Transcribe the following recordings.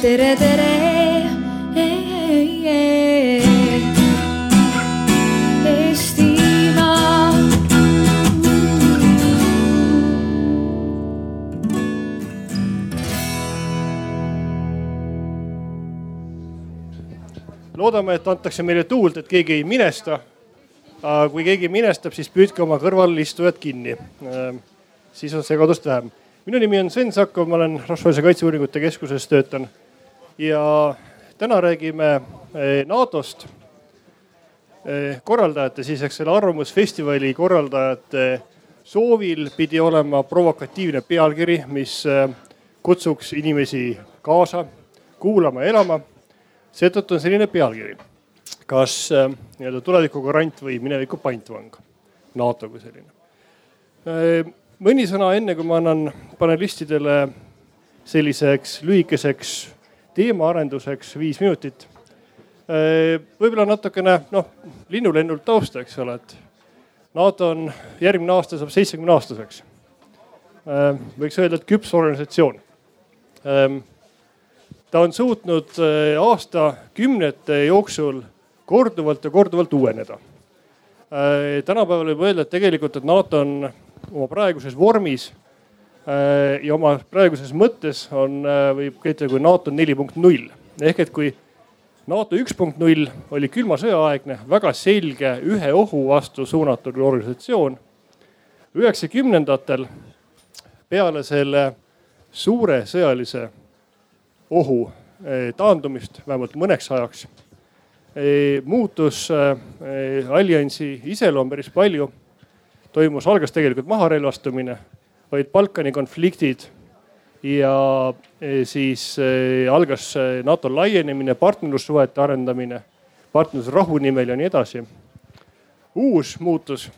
tere, tere. Loodame, et antakse meile tuult, et keegi ei minesta. kui keegi minestab, siis püüdke oma kõrval istujad kinni. siis on segadust vähem. minu nimi on Sven Sakov, ma olen Rahvusvahelise Kaitseuuringute Keskuses töötan ja täna räägime eh, NATO-st. korraldajate siis, eks selle Arvamusfestivali korraldajate soovil pidi olema provokatiivne pealkiri, mis eh, kutsuks inimesi kaasa kuulama, elama seetõttu on selline pealkiri. kas nii-öelda tuleviku garant või mineviku pantvang, NATO kui selline mõni sõna enne kui ma annan panelistidele selliseks lühikeseks teemaarenduseks viis minutit äh,. võib-olla natukene noh, linnulennult tausta, eks ole, et NATO on järgmine aasta saab seitsmekümne aastaseks äh,. võiks öelda, et küps organisatsioon äh, ta on suutnud aastakümnete jooksul korduvalt ja korduvalt uueneda. Tänapäeval võib öelda, et tegelikult, et NATO on oma praeguses vormis ja oma praeguses mõttes on, võib käitada kui NATO neli punkt null ehk et kui NATO üks punkt null oli külma sõja aegne, väga selge ühe ohu vastu suunatud organisatsioon. üheksakümnendatel peale selle suure sõjalise ohu eh, taandumist vähemalt mõneks ajaks. Muutus alliansi iseloom päris palju. toimus, algas tegelikult maharelvastumine, olid Balkani konfliktid ja siis algas NATO laienemine, partnerlussuhete arendamine, partnerlusrahu nimel ja nii edasi. uus muutus,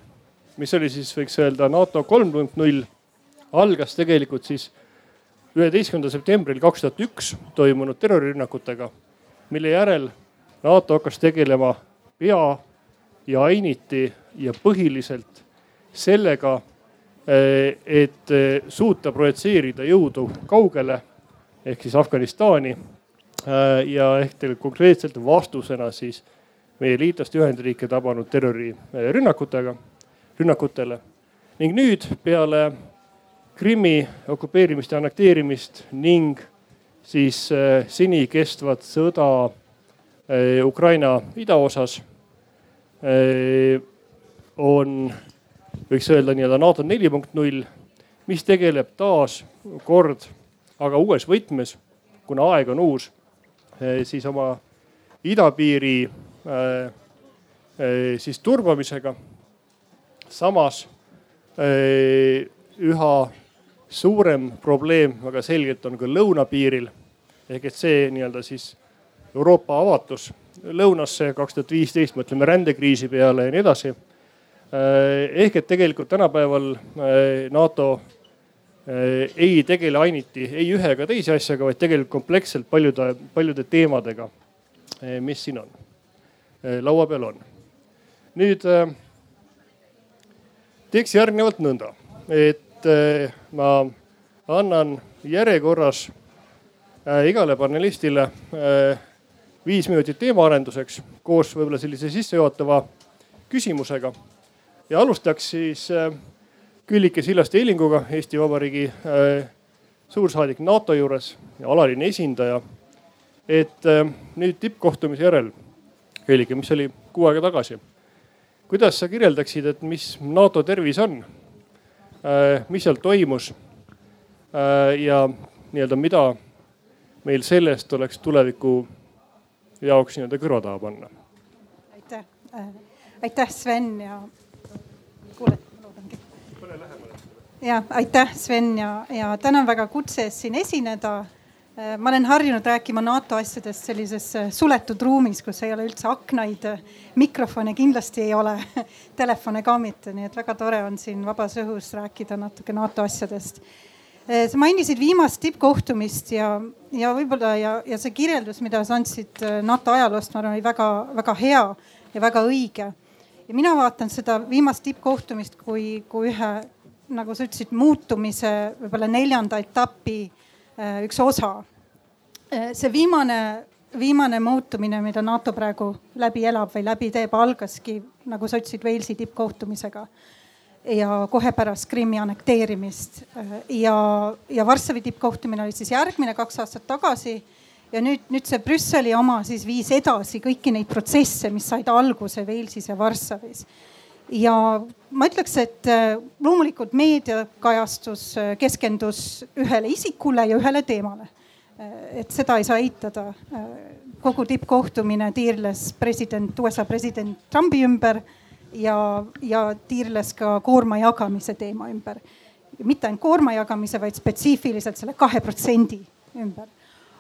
mis oli siis võiks öelda NATO kolm punkt null, algas tegelikult siis üheteistkümnendal septembril kaks tuhat üks toimunud terrorirünnakutega, mille järel NATO hakkas tegelema pea ja ainiti ja põhiliselt sellega, et eh, suuta projitseerida jõudu kaugele ehk siis Afganistani. Eh, ja ehk tegelikult konkreetselt vastusena siis meie liitlaste Ühendriike tabanud terrorirünnakutega, rünnakutele ning nüüd peale Krimmi okupeerimist ja annekteerimist ning siis seni kestvat sõda Ukraina idaosas on, võiks öelda nii-öelda NATO neli punkt null, mis tegeleb taas kord, aga uues võtmes, kuna aeg on uus, siis oma idapiiri siis turbamisega. samas üha suurem probleem väga selgelt on ka lõunapiiril ehk et see nii-öelda siis Euroopa avatus lõunasse kaks tuhat viisteist, mõtleme rändekriisi peale ja nii edasi. Eh, ehk et tegelikult tänapäeval eh, NATO eh, ei tegele ainiti ei ühe ega teise asjaga, vaid tegelikult kompleksselt paljude, paljude teemadega, mis siin on, laua peal on. nüüd teeks järgnevalt nõnda, et ma annan järjekorras igale panelistile viis minutit teemaarenduseks koos võib-olla sellise sissejuhatava küsimusega. Ja alustaks siis Küllike Sillaste Eilinguga, Eesti Vabariigi suursaadik NATO juures ja alaline esindaja. et nüüd tippkohtumise järel, Küllike, mis oli kuu aega tagasi, kuidas sa kirjeldaksid, et mis NATO tervis on? Äh, mis seal toimus äh, ja nii-öelda, mida meil sellest oleks tuleviku jaoks nii-öelda kõrva taha panna. aitäh, äh, aitäh Sven ja. Ja aitäh Sven ja, ja tänan väga kutse eest siin esineda Äh, ma olen harjunud rääkima NATO asjadest sellises äh, suletud ruumis, kus ei ole üldse aknaid, äh, mikrofone kindlasti ei ole, telefone ka mitte, nii et väga tore on siin vabas õhus rääkida natuke NATO asjadest. sa mainisid viimast tippkohtumist ja, ja võib-olla ja, ja see kirjeldus, mida sa andsid NATO ajaloost, ma arvan, oli väga-väga hea ja väga õige. Ja mina vaatan seda viimast tippkohtumist kui, kui ühe, nagu sa ütlesid, muutumise võib-olla neljanda etapi üks osa. see viimane, viimane muutumine, mida NATO praegu läbi elab või läbi teeb, algaski nagu sa ütlesid, Walesi tippkohtumisega ja kohe pärast Krimmi annekteerimist ja, ja Varssavi tippkohtumine oli siis järgmine kaks aastat tagasi ja nüüd, nüüd see Brüsseli oma siis viis edasi kõiki neid protsesse, mis said alguse Walesis ja Varssavis. ja ma ütleks, et äh, loomulikult meediakajastus äh, keskendus ühele isikule ja ühele teemale. Äh, et seda ei saa eitada. kogu tippkohtumine tiirles president, USA president Trumpi ümber ja, ja tiirles ka koorma jagamise teema ümber. mitte ainult koorma jagamise, vaid spetsiifiliselt selle kahe protsendi ümber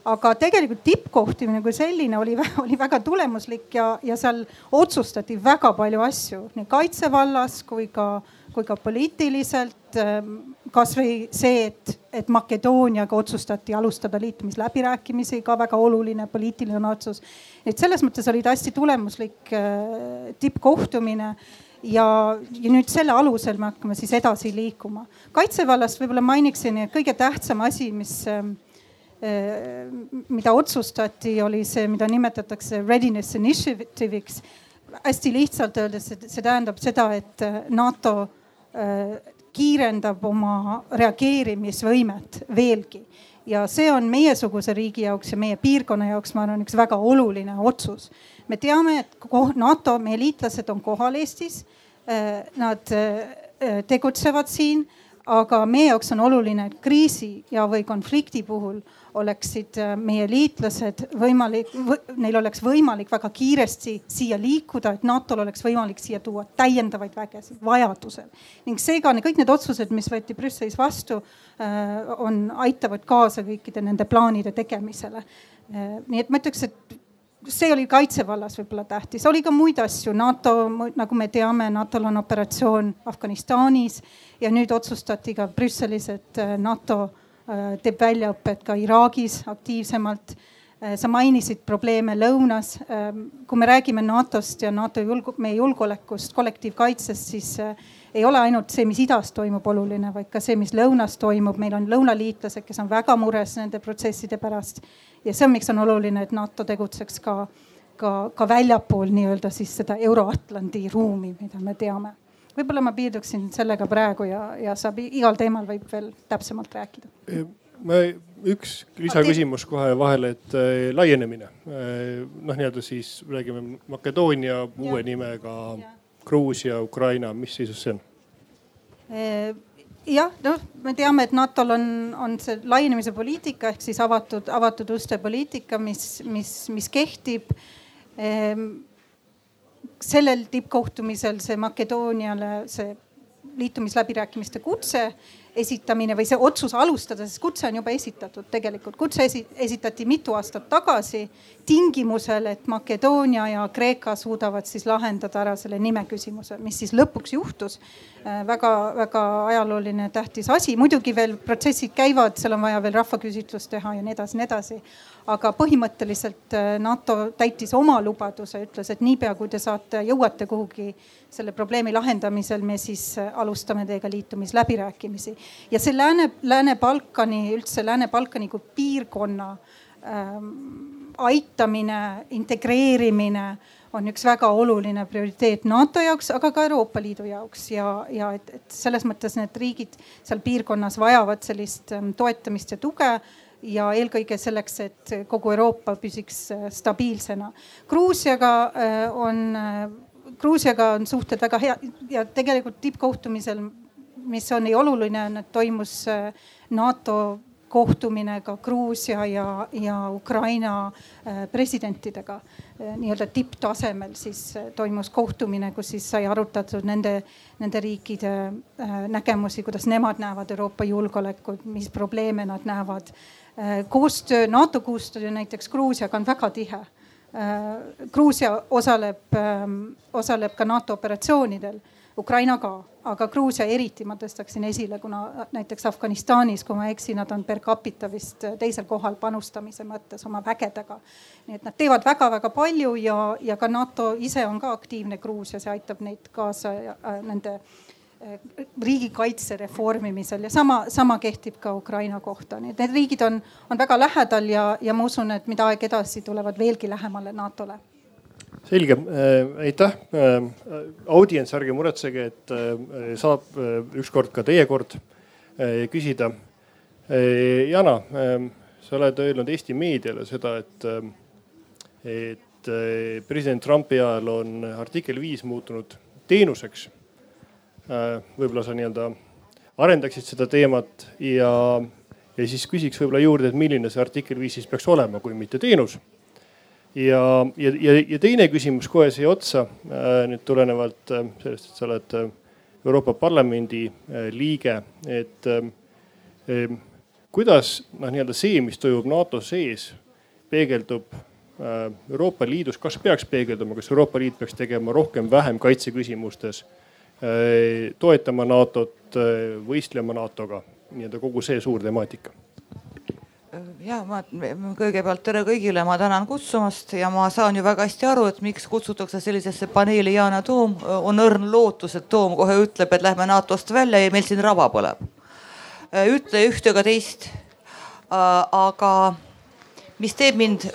aga tegelikult tippkohtumine kui selline oli, oli väga tulemuslik ja, ja seal otsustati väga palju asju nii kaitsevallas kui ka, kui ka poliitiliselt. Ähm, kasvõi see, et, et Makedooniaga otsustati alustada liitumisläbirääkimisi, ka väga oluline poliitiline otsus. et selles mõttes oli ta hästi tulemuslik äh, tippkohtumine ja, ja nüüd selle alusel me hakkame siis edasi liikuma. kaitsevallast võib-olla mainiksin, et kõige tähtsam asi, mis Äh, mida otsustati, oli see, mida nimetatakse readiness initiative'iks. hästi lihtsalt öeldes, see tähendab seda, et äh, NATO äh, kiirendab oma reageerimisvõimet veelgi ja see on meiesuguse riigi jaoks ja meie piirkonna jaoks, ma arvan, üks väga oluline otsus. me teame, et NATO, meie liitlased on kohal Eestis. Nad tegutsevad siin, aga meie jaoks on oluline, et kriisi ja, või konflikti puhul oleksid äh, meie liitlased võimalik, neil oleks võimalik väga kiiresti siia liikuda, et NATO-l oleks võimalik siia tuua täiendavaid vägesid vajadusel. ning seega kõik need otsused, mis võeti Brüsselis vastu, äh, on, aitavad kaasa kõikide nende plaanide tegemisele. Äh, nii et ma ütleks, et see oli kaitsevallas võib-olla tähtis, oli ka muid asju, NATO, nagu me teame, NATO-l on operatsioon Afganistanis ja nüüd otsustati ka Brüsselis, et NATO Äh, teeb väljaõpet ka Iraagis aktiivsemalt. Äh, sa mainisid probleeme lõunas. Ähm, kui me räägime NATO-st ja NATO julg-, meie julgeolekust, kollektiivkaitsest, siis äh, ei ole ainult see, mis idas toimub, oluline, vaid ka see, mis lõunas toimub. meil on lõunaliitlased, kes on väga mures nende protsesside pärast. Ja see on, miks on oluline, et NATO tegutseks ka, ka, ka väljapool nii-öelda siis seda Euro-Atlandi ruumi, mida me teame võib-olla ma piirduksin sellega praegu ja, ja saab igal teemal võib veel täpsemalt rääkida. ma üks lisaküsimus kohe vahele, et äh, laienemine äh, noh, nii-öelda siis räägime Makedoonia uue ja. nimega. Gruusia, Ukraina, mis seisus see on? Äh, jah, noh, me teame, et NATO-l on, on see laienemise poliitika ehk siis avatud, avatud uste poliitika, mis, mis, mis kehtib. Sellel tippkohtumisel see Makedooniale see liitumisläbirääkimiste kutse esitamine või see otsus alustada, sest kutse on juba esitatud tegelikult. kutse esi, esitati mitu aastat tagasi tingimusel, et Makedoonia ja Kreeka suudavad siis lahendada ära selle nime küsimuse, mis siis lõpuks juhtus väga-väga äh, ajalooline tähtis asi, muidugi veel protsessid käivad, seal on vaja veel rahvaküsitlust teha ja nii edasi, nii edasi aga põhimõtteliselt äh, NATO täitis oma lubaduse, ütles, et niipea kui te saate, jõuate kuhugi selle probleemi lahendamisel, me siis äh, alustame teiega liitumisläbirääkimisi. Ja see Lääne, Lääne-Balkani, üldse Lääne-Balkani kui piirkonna ähm, aitamine, integreerimine on üks väga oluline prioriteet NATO jaoks, aga ka Euroopa Liidu jaoks ja, ja et, et selles mõttes need riigid seal piirkonnas vajavad sellist ähm, toetamist ja tuge ja eelkõige selleks, et kogu Euroopa püsiks äh, stabiilsena. Gruusiaga äh, on, äh, Gruusiaga on suhted väga hea ja tegelikult tippkohtumisel, mis on nii oluline, on, et toimus NATO kohtumine ka Gruusia ja, ja Ukraina presidentidega. Nii-öelda tipptasemel siis toimus kohtumine, kus siis sai arutatud nende, nende riikide nägemusi, kuidas nemad näevad Euroopa julgeolekut, mis probleeme nad näevad. Äh, koostöö, NATO koostöö näiteks Gruusiaga on väga tihe. Äh, Gruusia osaleb, ähm, osaleb ka NATO operatsioonidel, Ukraina ka, aga Gruusia eriti ma tõstaksin esile, kuna näiteks Afganistanis, kui ma ei eksi, nad on per capita vist teisel kohal panustamise mõttes oma vägedega. nii et nad teevad väga-väga palju ja, ja ka NATO ise on ka aktiivne Gruusias ja aitab neid kaasa äh, nende riigikaitse reformimisel ja sama, sama kehtib ka Ukraina kohta, nii et need riigid on, on väga lähedal ja, ja ma usun, et mida aeg edasi tulevad veelgi lähemale NATO-le selge äh,, aitäh äh,. audients, ärge muretsege, et äh, saab ükskord ka teie kord küsida. Jana äh,, sa oled öelnud Eesti meediale seda, et et president Trumpi ajal on artikkel viis muutunud teenuseks võib-olla sa nii-öelda arendaksid seda teemat ja, ja siis küsiks võib-olla juurde, et milline see artikkel viis siis peaks olema, kui mitte teenus ja, ja, ja, ja teine küsimus kohe siia otsa äh, nüüd tulenevalt äh, sellest, et sa oled äh, Euroopa Parlamendi liige, et kuidas noh, nii-öelda see, mis toimub NATO sees, peegeldub Euroopa Liidus, kas peaks peegelduma, kas Euroopa Liit peaks tegema rohkem-vähem kaitseküsimustes, toetama NATO-t, võistlema NATO-ga, nii-öelda kogu see suur temaatika ja ma kõigepealt tere kõigile, ma tänan kutsumast ja ma saan ju väga hästi aru, et miks kutsutakse sellisesse paneeli Yana Toom. on õrn lootus, et Toom kohe ütleb, et lähme NATO-st välja ja meil siin raba põleb. ütle ühte ega teist. aga mis teeb mind,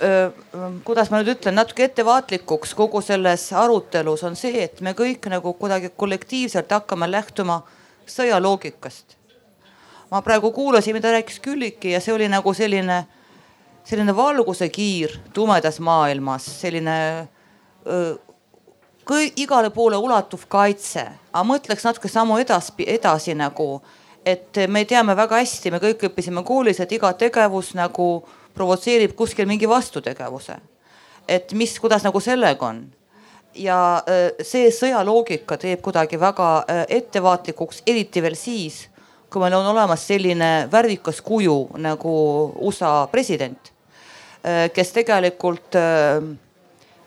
kuidas ma nüüd ütlen, natuke ettevaatlikuks kogu selles arutelus on see, et me kõik nagu kuidagi kollektiivselt hakkame lähtuma sõjaloogikast ma praegu kuulasin, mida rääkis Külliki ja see oli nagu selline, selline valguse kiir tumedas maailmas, selline öö, kõi, igale poole ulatuv kaitse. aga mõtleks natuke sammu edas, edasi nagu, et me teame väga hästi, me kõik õppisime koolis, et iga tegevus nagu provotseerib kuskil mingi vastutegevuse. et mis, kuidas nagu sellega on ja see sõjaloogika teeb kuidagi väga ettevaatlikuks, eriti veel siis kui meil on olemas selline värvikas kuju nagu USA president, äh, kes tegelikult äh,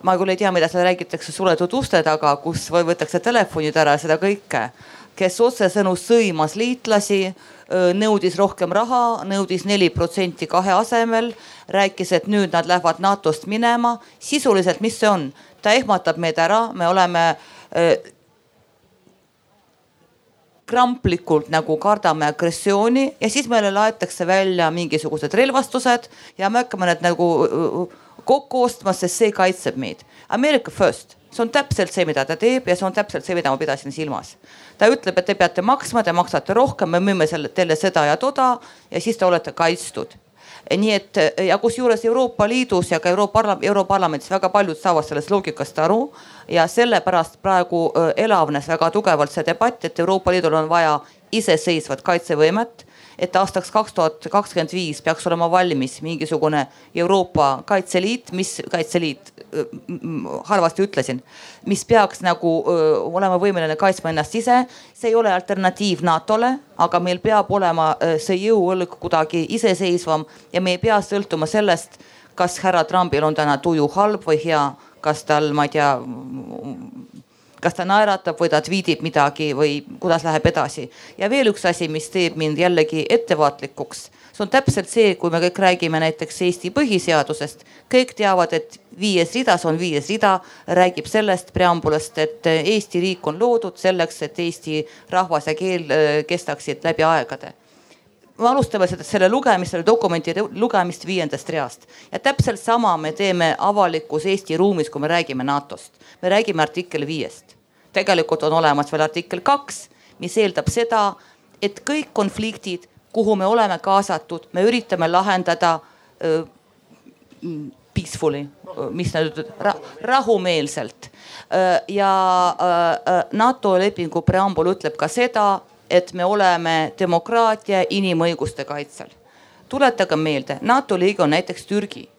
ma küll ei tea, mida seal räägitakse suletud uste taga, kus võetakse telefonid ära, seda kõike, kes otsesõnu sõimas liitlasi, äh, nõudis rohkem raha, nõudis neli protsenti kahe asemel, rääkis, et nüüd nad lähevad NATO-st minema. sisuliselt, mis see on? ta ehmatab meid ära, me oleme kramplikult nagu kardame agressiooni ja siis meile laetakse välja mingisugused relvastused ja me hakkame need nagu kokku ostma, sest see kaitseb meid. America first, see on täpselt see, mida ta teeb ja see on täpselt see, mida ma pidasin silmas. ta ütleb, et te peate maksma, te maksate rohkem, me müüme selle, teile seda ja toda ja siis te olete kaitstud nii et ja kusjuures Euroopa Liidus ja ka Euroopa, Europarlamendis väga paljud saavad sellest loogikast aru ja sellepärast praegu elavnes väga tugevalt see debatt, et Euroopa Liidul on vaja iseseisvat kaitsevõimet et aastaks kaks tuhat kakskümmend viis peaks olema valmis mingisugune Euroopa Kaitseliit, mis Kaitseliit, halvasti ütlesin, mis peaks nagu öö, olema võimeline kaitsma ennast ise. see ei ole alternatiiv NATO-le, aga meil peab olema öö, see jõuõlg kuidagi iseseisvam ja me ei pea sõltuma sellest, kas härra Trumpil on täna tuju halb või hea, kas tal, ma ei tea kas ta naeratab või ta tweetib midagi või kuidas läheb edasi. ja veel üks asi, mis teeb mind jällegi ettevaatlikuks, see on täpselt see, kui me kõik räägime näiteks Eesti põhiseadusest, kõik teavad, et viies rida, see on viies rida, räägib sellest preambulast, et Eesti riik on loodud selleks, et eesti rahvas ja keel äh, kestaksid läbi aegade me alustame seda, selle lugemist, selle dokumendi lugemist viiendast reast ja täpselt sama me teeme avalikus Eesti ruumis, kui me räägime NATO-st. me räägime artikkel viiest. tegelikult on olemas veel artikkel kaks, mis eeldab seda, et kõik konfliktid, kuhu me oleme kaasatud, me üritame lahendada äh, peacefully, mis nad ra, rahumeelselt ja NATO lepingu preambul ütleb ka seda, et me oleme demokraatia inimõiguste kaitsel. tuletage meelde, NATO liige on näiteks Türgi.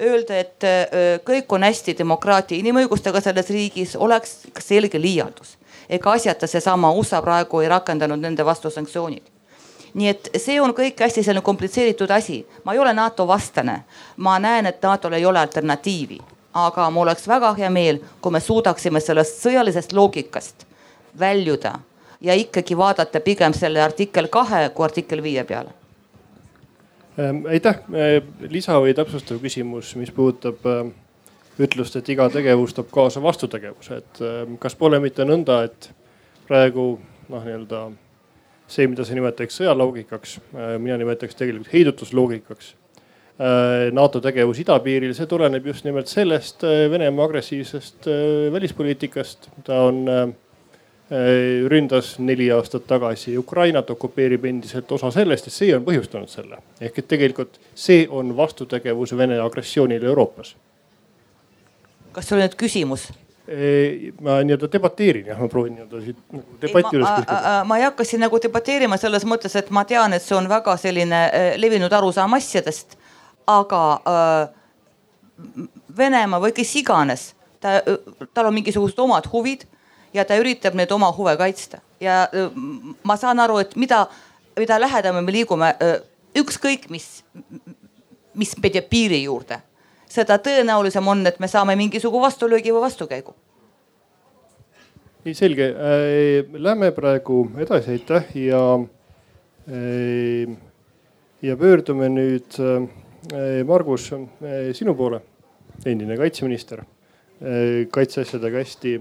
Öelda, et kõik on hästi demokraatia inimõigustega selles riigis, oleks selge liialdus. ega asjata seesama USA praegu ei rakendanud nende vastu sanktsioonid nii et see on kõik hästi selline komplitseeritud asi. ma ei ole NATO vastane, ma näen, et NATO-l ei ole alternatiivi, aga mul oleks väga hea meel, kui me suudaksime sellest sõjalisest loogikast väljuda ja ikkagi vaadata pigem selle artikkel kahe kui artikkel viie peale ähm,. aitäh, äh, lisa või täpsustav küsimus, mis puudutab äh, ütlust, et iga tegevus toob kaasa vastutegevuse, et kas pole mitte nõnda, et praegu noh, nii-öelda see, mida sa nimetaks sõjaloogikaks, mina nimetaks tegelikult heidutusloogikaks. NATO tegevus idapiiril, see tuleneb just nimelt sellest Venemaa agressiivsest välispoliitikast. ta on ründas neli aastat tagasi Ukrainat, okupeerib endiselt osa sellest ja see on põhjustanud selle. ehk et tegelikult see on vastutegevus Vene agressioonile Euroopas. kas sul on nüüd küsimus? ma nii-öelda debateerin jah, ma proovin nii-öelda siit nagu debatti üles kütkida. ma ei hakka siin nagu debateerima selles mõttes, et ma tean, et see on väga selline levinud arusaam asjadest. aga äh, Venemaa või kes iganes, ta, tal on mingisugused omad huvid ja ta üritab neid oma huve kaitsta. Ja ma saan aru, et mida, mida lähedamale me liigume, ükskõik mis, mis jääb piiri juurde, seda tõenäolisem on, et me saame mingisuguse vastulöögi või vastukäigu. nii selge. Äh,, lähme praegu edasi, aitäh ja ja pöördume nüüd Margus sinu poole, endine kaitseminister. Kaitseasjadega hästi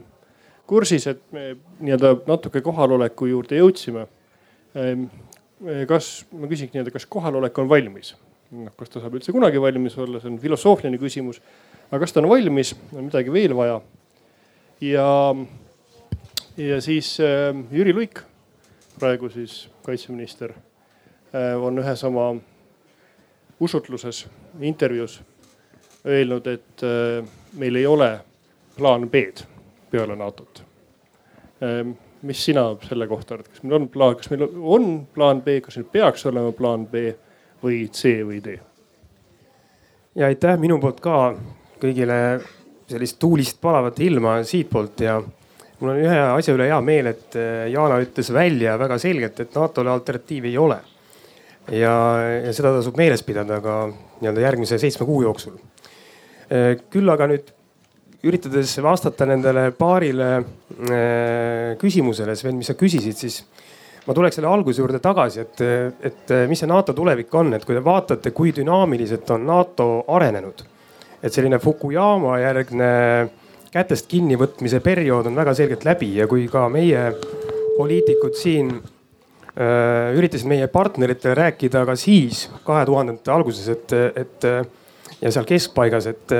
kursis, et me nii-öelda natuke kohaloleku juurde jõudsime. Ehm, kas, ma küsiks nii-öelda, kas kohalolek on valmis? noh, kas ta saab üldse kunagi valmis olla, see on filosoofiline küsimus. aga kas ta on valmis, on midagi veel vaja? ja, ja siis äh, Jüri Luik, praegu siis kaitseminister äh,, on ühes oma usutluses, intervjuus öelnud, et äh, meil ei ole plaan B-d peale NATO-t. Ehm, mis sina selle kohta arvad, kas meil on plaan, kas meil on plaan B, kas meil peaks olema plaan B või C või D? ja aitäh minu poolt ka kõigile sellist tuulist palavat ilma siitpoolt ja mul on ühe asja üle hea meel, et eh, Yana ütles välja väga selgelt, et NATO-le alternatiivi ei ole. ja, ja seda tasub meeles pidada ka nii-öelda järgmise seitsme kuu jooksul. Eh, küll aga nüüd üritades vastata nendele paarile äh, küsimusele, Sven, mis sa küsisid, siis ma tuleks selle alguse juurde tagasi, et, et mis see NATO tulevik on, et kui te vaatate, kui dünaamiliselt on NATO arenenud. et selline Fukuyama järgne kätest kinnivõtmise periood on väga selgelt läbi ja kui ka meie poliitikud siin äh, üritasid meie partneritele rääkida ka siis kahe tuhandete alguses, et, et ja seal keskpaigas, et,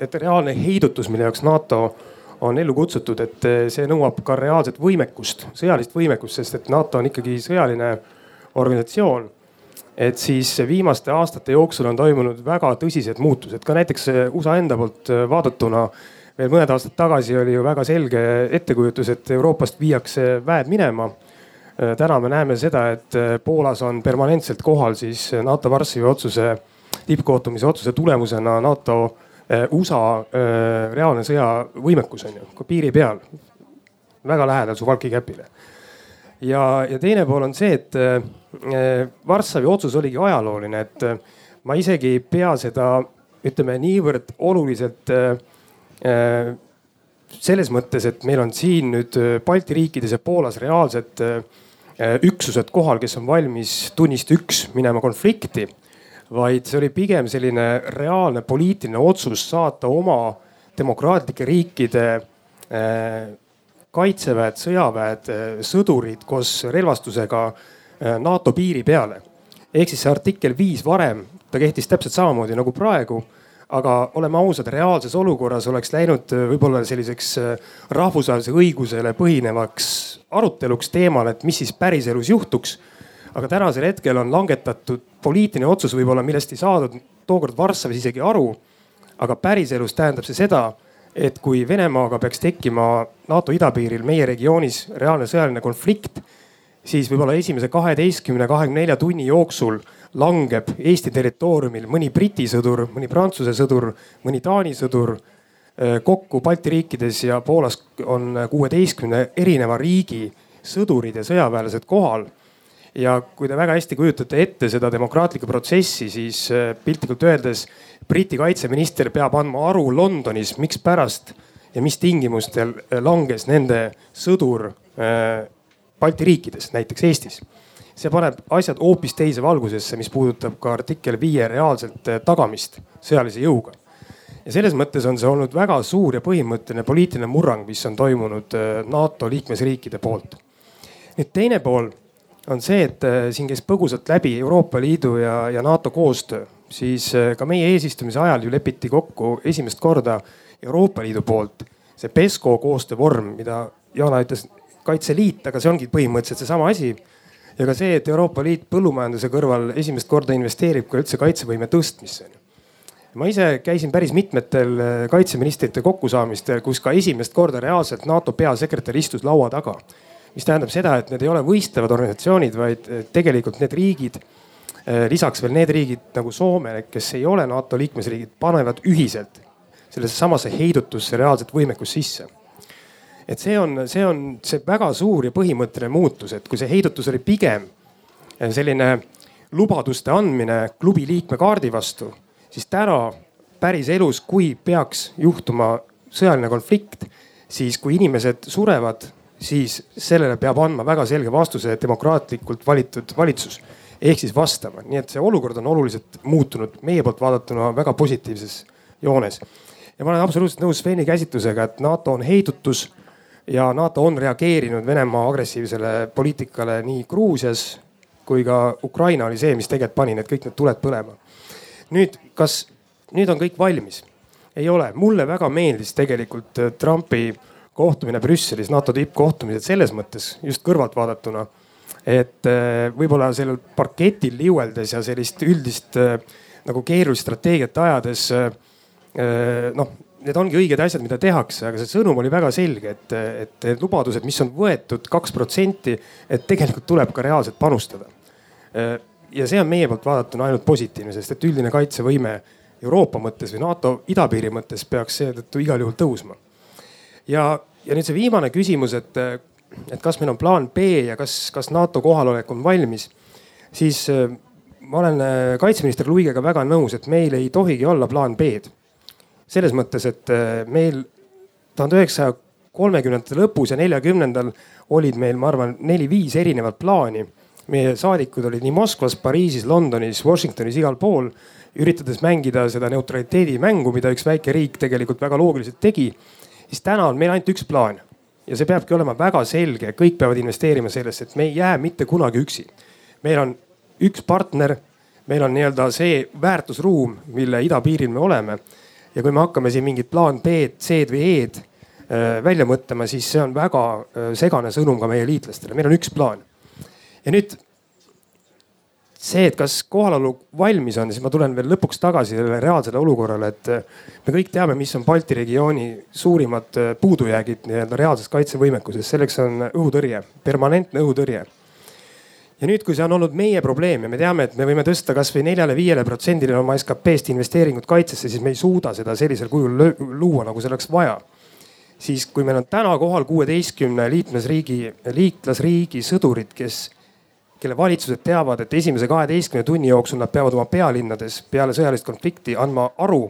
et reaalne heidutus, mille jaoks NATO on ellu kutsutud, et see nõuab ka reaalset võimekust, sõjalist võimekust, sest et NATO on ikkagi sõjaline organisatsioon. et siis viimaste aastate jooksul on toimunud väga tõsised muutused, ka näiteks USA enda poolt vaadatuna. veel mõned aastad tagasi oli ju väga selge ettekujutus, et Euroopast viiakse väed minema täna me näeme seda, et Poolas on permanentselt kohal siis NATO Varssavi otsuse tippkohtumise otsuse tulemusena NATO eh, USA eh, reaalne sõjavõimekus on ju, piiri peal, väga lähedal Suwalki käpile. ja, ja teine pool on see, et eh, Varssavi otsus oligi ajalooline, et ma isegi ei pea seda, ütleme niivõrd oluliselt selles mõttes, et meil on siin nüüd Balti riikides ja Poolas reaalsed üksused kohal, kes on valmis tunnist üks minema konflikti vaid see oli pigem selline reaalne poliitiline otsus saata oma demokraatlike riikide äh, kaitseväed, sõjaväed, äh, sõdurid koos relvastusega äh, NATO piiri peale. ehk siis see artikkel viis varem, ta kehtis täpselt samamoodi nagu praegu aga oleme ausad, reaalses olukorras oleks läinud võib-olla selliseks rahvusvahelise õigusele põhinevaks aruteluks teemal, et mis siis päriselus juhtuks aga tänasel hetkel on langetatud poliitiline otsus võib-olla, millest ei saadud tookord Varssavis isegi aru. aga päriselus tähendab see seda, et kui Venemaaga peaks tekkima NATO idapiiril meie regioonis reaalne sõjaline konflikt, siis võib-olla esimese kaheteistkümne, kahekümne nelja tunni jooksul langeb Eesti territooriumil mõni Briti sõdur, mõni Prantsuse sõdur, mõni Taani sõdur. kokku Balti riikides ja Poolas on kuueteistkümne erineva riigi sõdurid ja sõjaväelased kohal ja kui te väga hästi kujutate ette seda demokraatlikku protsessi, siis äh, piltlikult öeldes Briti kaitseminister peab andma aru Londonis, mikspärast ja mis tingimustel äh, langes nende sõdur äh, Balti riikides, näiteks Eestis. see paneb asjad hoopis teise valgusesse, mis puudutab ka artikkel viie reaalselt tagamist sõjalise jõuga. ja selles mõttes on see olnud väga suur ja põhimõtteline poliitiline murrang, mis on toimunud NATO liikmesriikide poolt nüüd teine pool on see, et äh, siin käis põgusalt läbi Euroopa Liidu ja, ja NATO koostöö, siis äh, ka meie eesistumise ajal ju lepiti kokku esimest korda Euroopa Liidu poolt see PESCO koostöövorm, mida Jana ütles, Kaitseliit, aga see ongi põhimõtteliselt seesama asi. ja ka see, et Euroopa Liit põllumajanduse kõrval esimest korda investeerib ka üldse kaitsevõime tõstmisse ma ise käisin päris mitmetel äh, kaitseministrite kokkusaamistel, kus ka esimest korda reaalselt NATO peasekretär istus laua taga. Mis tähendab seda, et need ei ole võistlevad organisatsioonid, vaid äh, tegelikult need riigid, äh, lisaks veel need riigid nagu Soome, kes ei ole NATO liikmesriigid, panevad ühiselt sellesse samasse heidutusse reaalset võimekust sisse. Et see on, see on see väga suur ja põhimõtteline muutus, et kui see heidutus oli pigem selline lubaduste andmine klubi liikme kaardi vastu siis täna päriselus, kui peaks juhtuma sõjaline konflikt, siis kui inimesed surevad, siis sellele peab andma väga selge vastuse demokraatlikult valitud valitsus ehk siis vastama, nii et see olukord on oluliselt muutunud meie poolt vaadatuna väga positiivses joones. ja ma olen absoluutselt nõus Sveni käsitlusega, et NATO on heidutus ja NATO on reageerinud Venemaa agressiivsele poliitikale nii Gruusias kui ka Ukraina oli see, mis tegelikult pani need kõik need tuled põlema nüüd, kas nüüd on kõik valmis? ei ole, mulle väga meeldis tegelikult äh, Trumpi kohtumine Brüsselis, NATO tippkohtumised selles mõttes just kõrvalt vaadatuna. et äh, võib-olla sellel parketil liueldes ja sellist üldist äh, nagu keerulist strateegiat ajades noh, need ongi õiged asjad, mida tehakse, aga see sõnum oli väga selge, et, et need lubadused, mis on võetud kaks protsenti, et tegelikult tuleb ka reaalselt panustada ja see on meie poolt vaadatuna ainult positiivne, sest et üldine kaitsevõime Euroopa mõttes või NATO idapiiri mõttes peaks seetõttu igal juhul tõusma. Ja, ja nüüd see viimane küsimus, et, et kas meil on plaan B ja kas, kas NATO kohalolek on valmis, siis äh, ma olen äh, kaitseminister Luigega väga nõus, et meil ei tohigi olla plaan B-d. selles mõttes, et äh, meil tuhande üheksasaja kolmekümnendate lõpus ja neljakümnendal olid meil, ma arvan, neli-viis erinevat plaani meie saadikud olid nii Moskvas, Pariisis, Londonis, Washingtonis, igal pool, üritades mängida seda neutraliteedi mängu, mida üks väike riik tegelikult väga loogiliselt tegi. Siis täna on meil ainult üks plaan ja see peabki olema väga selge, kõik peavad investeerima sellesse, et me ei jää mitte kunagi üksi. meil on üks partner, meil on nii-öelda see väärtusruum, mille idapiiril me oleme. ja kui me hakkame siin mingit plaan B-d, C-d või E-d äh, välja mõtlema, siis see on väga äh, segane sõnum ka meie liitlastele, meil on üks plaan ja nüüd see, et kas kohalolu valmis on, siis ma tulen veel lõpuks tagasi sellele reaalsele olukorrale, et me kõik teame, mis on Balti regiooni suurimad puudujäägid nii-öelda reaalses kaitsevõimekuses, selleks on õhutõrje, permanentne õhutõrje. ja nüüd, kui see on olnud meie probleem ja me teame, et me võime tõsta kasvõi neljale-viiele protsendile oma SKP-st investeeringut kaitsesse, siis me ei suuda seda sellisel kujul luua, nagu see oleks vaja siis kui meil on täna kohal kuueteistkümne liikmesriigi, liitlasriigi sõdurid, kes kelle valitsused teavad, et esimese kaheteistkümne tunni jooksul nad peavad oma pealinnades peale sõjalist konflikti andma aru,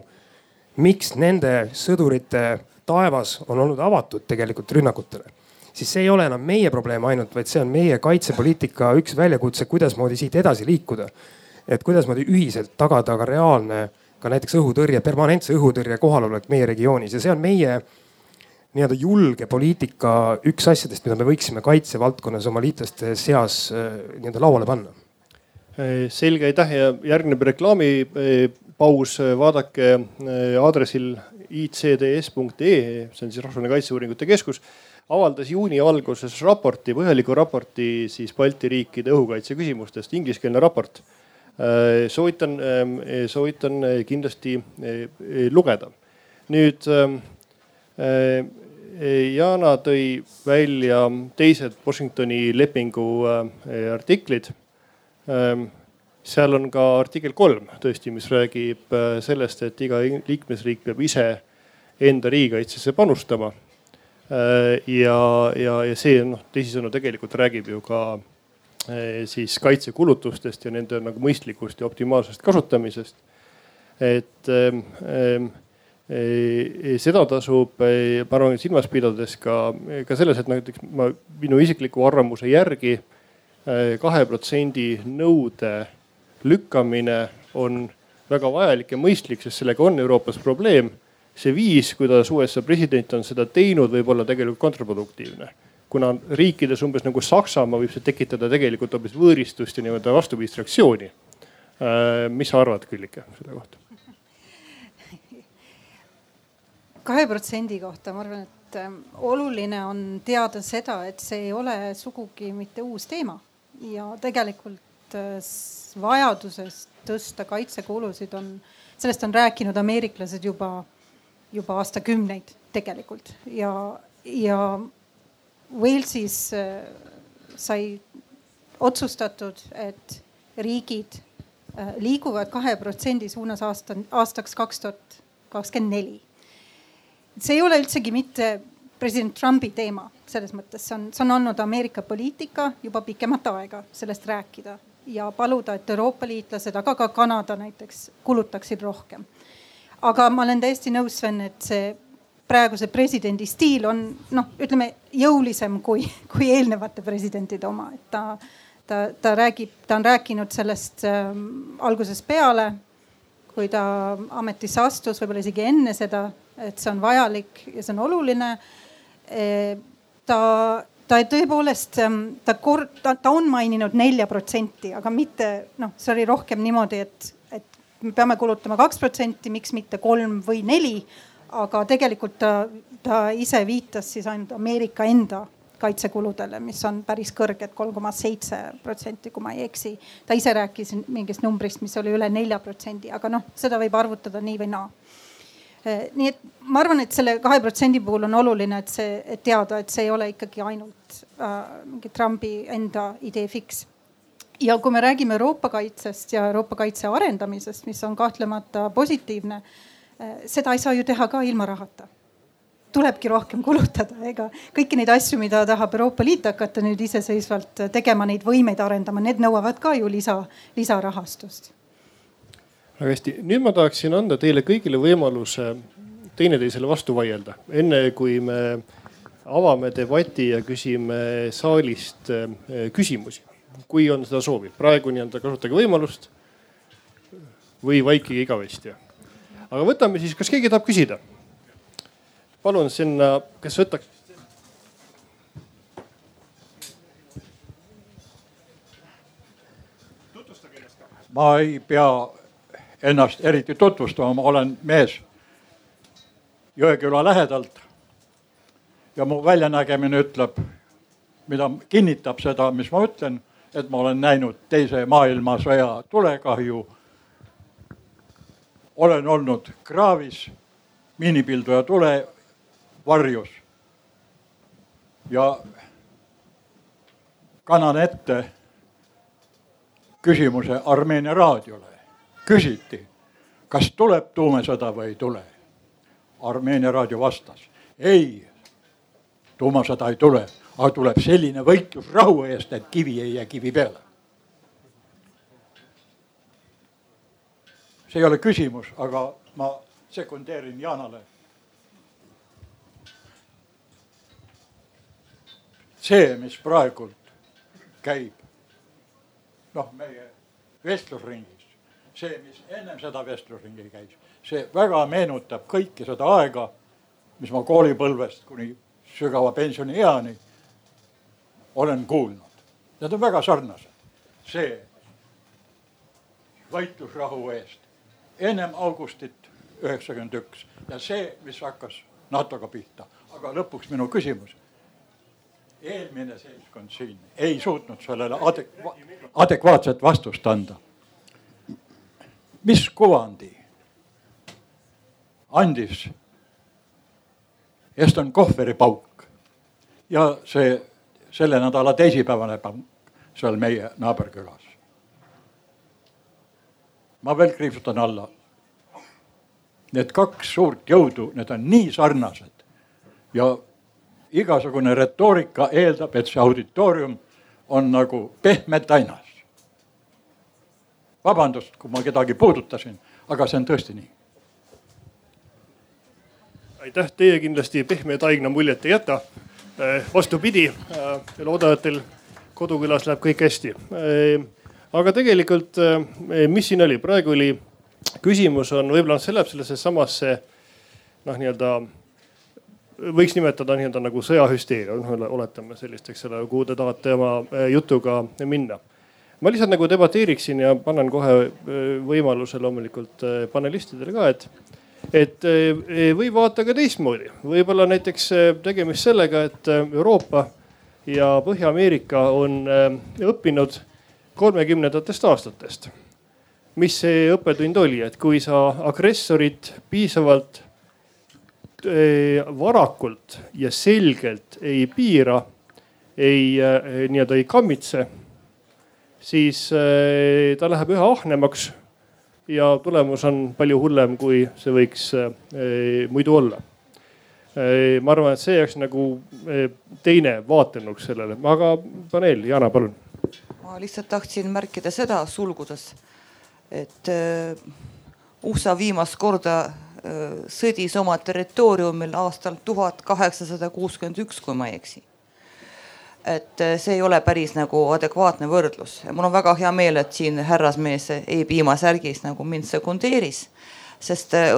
miks nende sõdurite taevas on olnud avatud tegelikult rünnakutele. siis see ei ole enam meie probleem ainult, vaid see on meie kaitsepoliitika üks väljakutse, kuidasmoodi siit edasi liikuda. et kuidasmoodi ühiselt tagada ka reaalne, ka näiteks õhutõrje, permanentse õhutõrje kohalolek meie regioonis ja see on meie nii-öelda julge poliitika üks asjadest, mida me võiksime kaitsevaldkonnas oma liitlaste seas äh, nii-öelda lauale panna. Äh, selge, aitäh ja järgneb reklaamipaus, vaadake äh, aadressil icds.ee, see on siis Rahvusvaheline Kaitseuuringute Keskus avaldas juuni alguses raporti, põhjaliku raporti siis Balti riikide õhukaitse küsimustest, ingliskeelne raport. soovitan, soovitan kindlasti lugeda. nüüd Jana tõi välja teised Washingtoni lepingu äh, artiklid. Ähm, seal on ka artikkel kolm tõesti, mis räägib äh, sellest, et iga liikmesriik peab ise enda riigikaitsesse panustama. Äh, ja, ja, ja see noh, teisisõnu tegelikult räägib ju ka siis kaitsekulutustest ja nende nagu mõistlikust ja optimaalsest kasutamisest. et ähm, ähm seda tasub, ma arvan, silmas pidades ka, ka selles, et näiteks ma minu isikliku arvamuse järgi eh, kahe protsendi nõude lükkamine on väga vajalik ja mõistlik, sest sellega on Euroopas probleem. see viis, kuidas USA president on seda teinud, võib olla tegelikult kontraproduktiivne. kuna riikides umbes nagu Saksamaa võib see tekitada tegelikult hoopis võõristust ja nii-öelda vastupidist reaktsiooni. mis sa arvad, Küllike, selle kohta? Kahe protsendi kohta ma arvan, et ähm, oluline on teada seda, et see ei ole sugugi mitte uus teema. Ja tegelikult äh, vajadusest tõsta kaitsekulusid on, sellest on rääkinud ameeriklased juba, juba aastakümneid tegelikult. Ja, ja Walesis äh, sai otsustatud, et riigid äh, liiguvad kahe protsendi suunas aasta, aastaks kaks tuhat kakskümmend neli see ei ole üldsegi mitte president Trumpi teema selles mõttes, see on, see on olnud Ameerika poliitika juba pikemat aega sellest rääkida ja paluda, et Euroopa liitlased, aga ka Kanada näiteks kulutaksid rohkem. aga ma olen täiesti nõus, Sven, et see praeguse presidendi stiil on noh, ütleme jõulisem kui, kui eelnevate presidentide oma, et ta, ta, ta räägib, ta on rääkinud sellest äh, algusest peale, kui ta ametisse astus, võib-olla isegi enne seda et see on vajalik ja see on oluline. E, ta, ta tõepoolest, ähm, ta kord, ta, ta on maininud nelja protsenti, aga mitte noh, see oli rohkem niimoodi, et, et me peame kulutama kaks protsenti, miks mitte kolm või neli. aga tegelikult ta, ta ise viitas siis ainult Ameerika enda kaitsekuludele, mis on päris kõrged, kolm koma seitse protsenti, kui ma ei eksi. ta ise rääkis mingist numbrist, mis oli üle nelja protsendi, aga noh, seda võib arvutada nii või naa Eh, nii et ma arvan, et selle kahe protsendi puhul on oluline, et see, et teada, et see ei ole ikkagi ainult äh, mingi Trumpi enda idee fiks. ja kui me räägime Euroopa kaitsest ja Euroopa kaitse arendamisest, mis on kahtlemata positiivne äh,, seda ei saa ju teha ka ilma rahata tulebki rohkem kulutada, ega kõiki neid asju, mida tahab Euroopa Liit hakata nüüd iseseisvalt tegema, neid võimeid arendama, need nõuavad ka ju lisa, lisarahastust väga hästi, nüüd ma tahaksin anda teile kõigile võimaluse teineteisele vastu vaielda, enne kui me avame debati ja küsime saalist eh, küsimusi, kui on seda soovi. praegu nii-öelda kasutage võimalust või vaikige igavesti. aga võtame siis, kas keegi tahab küsida? palun sinna, kes võtaks ma ei pea ennast eriti tutvustama, ma olen mees Jõeküla lähedalt. ja mu väljanägemine ütleb, mida kinnitab seda, mis ma ütlen, et ma olen näinud teise maailmasõja tulekahju. olen olnud kraavis miinipilduja tule varjus. ja kannan ette küsimuse Armeenia raadiole küsiti, kas tuleb tuumasõda või ei tule. Armeenia raadio vastas, ei, tuumasõda ei tule, aga tuleb selline võitlus rahu eest, et kivi ei jää kivi peale. see ei ole küsimus, aga ma sekundeerin Jaanale. see, mis praegult käib, noh, meie vestlusringis see, mis ennem seda vestlusringi käis, see väga meenutab kõike seda aega, mis ma koolipõlvest kuni sügava pensionieani olen kuulnud. Need on väga sarnased. see võitlus rahu eest ennem augustit üheksakümmend üks ja see, mis hakkas NATO-ga pihta. aga lõpuks minu küsimus. eelmine seltskond siin ei suutnud sellele adekva adekvaatset vastust anda mis kuvandi andis Eston Kohveri pauk ja see selle nädala teisipäevane pauk seal meie naaberkülas. ma veel kriipsutan alla. Need kaks suurt jõudu, need on nii sarnased ja igasugune retoorika eeldab, et see auditoorium on nagu pehme tainas vabandust, kui ma kedagi puudutasin, aga see on tõesti nii. aitäh, teie kindlasti pehme taigna muljet ei jäta. Eh, vastupidi, eh, loodan, et teil kodukülas läheb kõik hästi. Eh, aga tegelikult, mis siin oli, praegu oli küsimus on võib-olla see läheb sellesse samasse noh, nii-öelda võiks nimetada nii-öelda nagu sõjahüsteeria, noh oletame sellist, eks ole, kuhu te tahate oma jutuga minna ma lihtsalt nagu debateeriksin ja panen kohe võimaluse loomulikult panelistidele ka, et et võib vaadata ka teistmoodi, võib-olla näiteks tegemist sellega, et Euroopa ja Põhja-Ameerika on õppinud kolmekümnendatest aastatest. mis see õppetund oli, et kui sa agressorit piisavalt varakult ja selgelt ei piira, ei nii-öelda ei kammitse siis äh, ta läheb üha ahnemaks ja tulemus on palju hullem, kui see võiks äh, muidu olla. Äh, ma arvan, et see oleks nagu teine vaatenurk sellele, aga paneel, Jana, palun. ma lihtsalt tahtsin märkida seda sulgudes, et USA viimast korda sõdis oma territooriumil aastal tuhat kaheksasada kuuskümmend üks, kui ma ei eksi et eh, see ei ole päris nagu adekvaatne võrdlus ja mul on väga hea meel, et siin härrasmees E piimasärgis nagu mind sekundeeris. sest äh,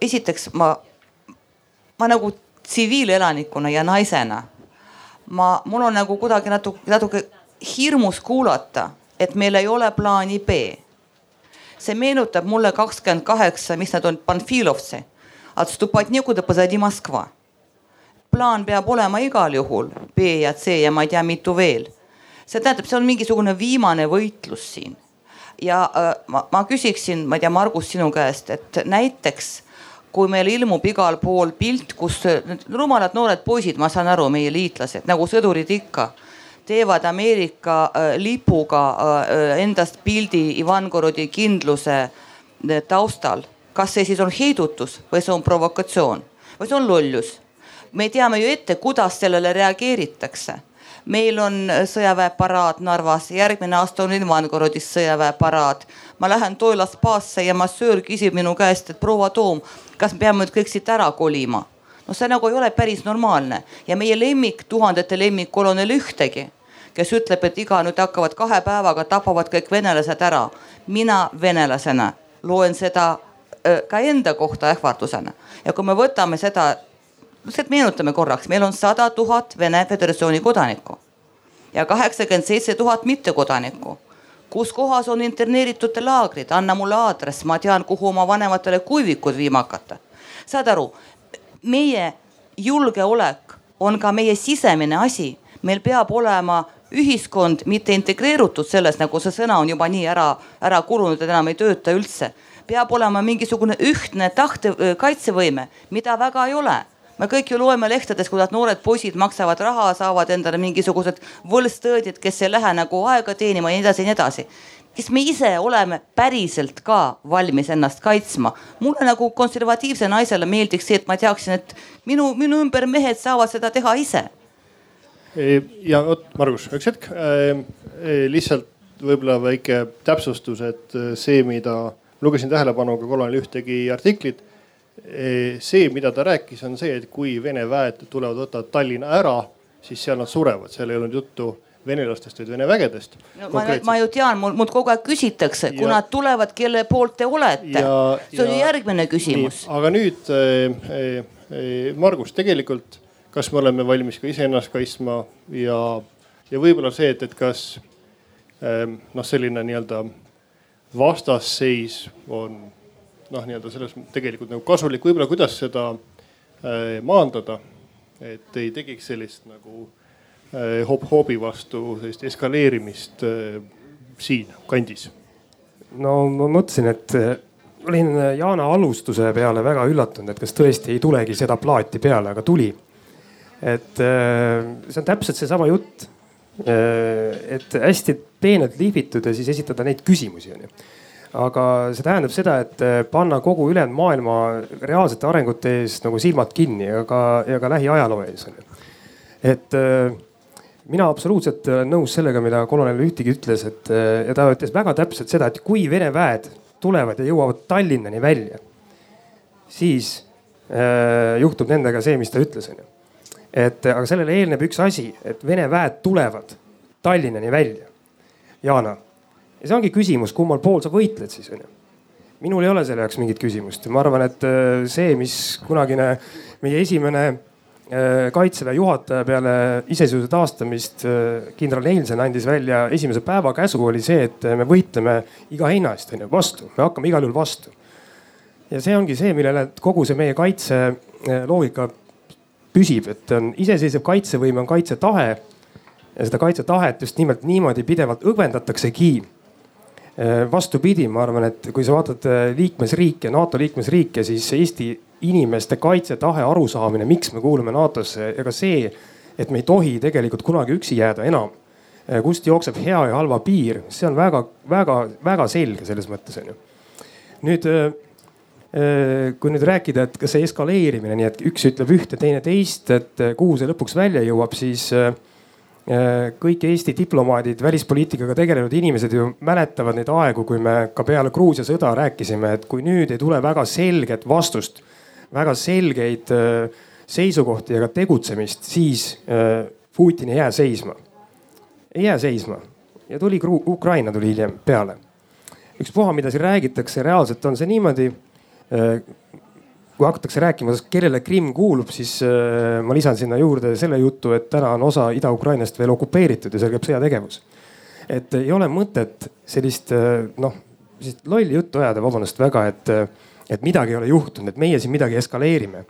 esiteks ma, ma nagu tsiviilelanikuna ja naisena, ma, mul on nagu kuidagi natuke, natuke hirmus kuulata, et meil ei ole plaani B. see meenutab mulle kakskümmend kaheksa, mis nad on, Panfilovtsi. Отступать некуда позади Москва plaan peab olema igal juhul B ja C ja ma ei tea, mitu veel. see tähendab, see on mingisugune viimane võitlus siin. ja äh, ma, ma küsiksin, ma ei tea, Margus sinu käest, et näiteks kui meil ilmub igal pool pilt, kus rumalad noored poisid, ma saan aru, meie liitlased nagu sõdurid ikka teevad Ameerika äh, lipuga äh, endast pildi Ivangorodi kindluse äh, taustal. kas see siis on heidutus või see on provokatsioon või see on lollus? Me teame ju ette, kuidas sellele reageeritakse meil on sõjaväeparaad Narvas, järgmine aasta on Ivangorодis sõjaväeparaad. ma lähen Toila spaasse ja massöör küsib minu käest, et proua Toom, kas me peame nüüd kõik siit ära kolima? no see nagu ei ole päris normaalne ja meie lemmik, tuhandete lemmik kolonel ühtegi, kes ütleb, et iga nüüd hakkavad kahe päevaga tapavad kõik venelased ära. mina venelasena loen seda ka enda kohta ähvardusena ja kui me võtame seda lihtsalt meenutame korraks, meil on sada tuhat Vene Föderatsiooni kodanikku ja kaheksakümmend seitse tuhat mittekodanikku. kus kohas on interneeritute laagrid, anna mulle aadress, ma tean, kuhu oma vanematele kuivikud viima hakata. saad aru, meie julgeolek on ka meie sisemine asi, meil peab olema ühiskond mitte integreerutud selles, nagu see sõna on juba nii ära, ära kulunud, et enam ei tööta üldse. peab olema mingisugune ühtne tahte, kaitsevõime, mida väga ei ole me kõik ju loeme lehtedest, kuidas noored poisid maksavad raha, saavad endale mingisugused võlstõõdid, kes ei lähe nagu aega teenima ja nii edasi ja nii edasi kes me ise oleme päriselt ka valmis ennast kaitsma. mulle nagu konservatiivse naisele meeldiks see, et ma teaksin, et minu, minu ümber mehed saavad seda teha ise. E, ja vot, Margus, üks hetk äh,. lihtsalt võib-olla väike täpsustus, et see, mida lugesin tähelepanuga kolonel ühtegi artiklit see, mida ta rääkis, on see, et kui Vene väed tulevad, võtavad Tallinna ära, siis seal nad surevad, seal ei olnud juttu venelastest, vaid Vene vägedest no,. Ma, ma ju tean, mul, mult kogu aeg küsitakse, kui nad tulevad, kelle poolt te olete. see on ju järgmine küsimus. aga nüüd äh, äh, Margus, tegelikult, kas me oleme valmis ka iseennast kaitsma ja, ja võib-olla see, et, et kas äh, noh, selline nii-öelda vastasseis on noh, nii-öelda selles tegelikult nagu kasulik, võib-olla kuidas seda äh, maandada, et ei tekiks sellist nagu äh, hop-hoobi vastu sellist eskaleerimist äh, siin kandis. no ma mõtlesin, et olin Jaana alustuse peale väga üllatunud, et kas tõesti ei tulegi seda plaati peale, aga tuli. et see on täpselt seesama jutt. Et hästi peenelt lihvitud ja siis esitada neid küsimusi onju aga see tähendab seda, et eh, panna kogu ülejäänud maailma reaalsete arengute ees nagu silmad kinni ja ka, ja ka lähiajaloo ees on ju. et eh, mina absoluutselt olen nõus sellega, mida kolonel Ühtigi ütles, et eh, ja ta ütles väga täpselt seda, et kui Vene väed tulevad ja jõuavad Tallinnani välja, siis äh, juhtub nendega see, mis ta ütles, onju. et aga sellele eelneb üks asi, et Vene väed tulevad Tallinnani välja. Jana ja see ongi küsimus, kummal pool sa võitled siis onju. minul ei ole selle jaoks mingit küsimust ma arvan, et äh, see, mis kunagine meie esimene kaitseväe juhataja peale iseseisvuse taastamist, kindral Neilsen andis välja esimese päeva käsu oli see, et me võitleme iga hinna eest onju vastu, me hakkame igal juhul vastu. ja see ongi see, millele kogu see meie kaitseloogika püsib, et on iseseisev kaitsevõime, on kaitsetahe. ja seda kaitsetahet just nimelt niimoodi pidevalt õgvendataksegi Äh, vastupidi, ma arvan, et kui sa vaatad äh, liikmesriike, NATO liikmesriike, siis Eesti inimeste kaitsetahe, arusaamine, miks me kuulume NATO-sse ka see, et me ei tohi tegelikult kunagi üksi jääda enam. Äh, kust jookseb hea ja halva piir, see on väga-väga-väga selge selles mõttes on ju. nüüd kui nüüd rääkida, et kas see eskaleerimine, nii et üks ütleb ühte, teine teist, et kuhu see lõpuks välja jõuab, siis Äh, kõik Eesti diplomaadid, välispoliitikaga tegelenud inimesed ju mäletavad neid aegu, kui me ka peale Gruusia sõda rääkisime, et kui nüüd ei tule väga selget vastust, väga selgeid äh, seisukohti ega tegutsemist, siis äh, Putin ei jää seisma. ei jää seisma ja tuli Ukraina tuli hiljem peale. ükspuha, mida siin räägitakse, reaalselt on see niimoodi kui hakatakse rääkima, kellele Krimm kuulub, siis äh, ma lisan sinna juurde selle jutu, et täna on osa Ida-Ukrainast veel okupeeritud ja seal käib sõjategevus. et ei ole mõtet sellist äh, noh, sellist lolli juttu ajada, vabandust väga, et, äh, et midagi ei ole juhtunud, et meie siin midagi eskaleerime.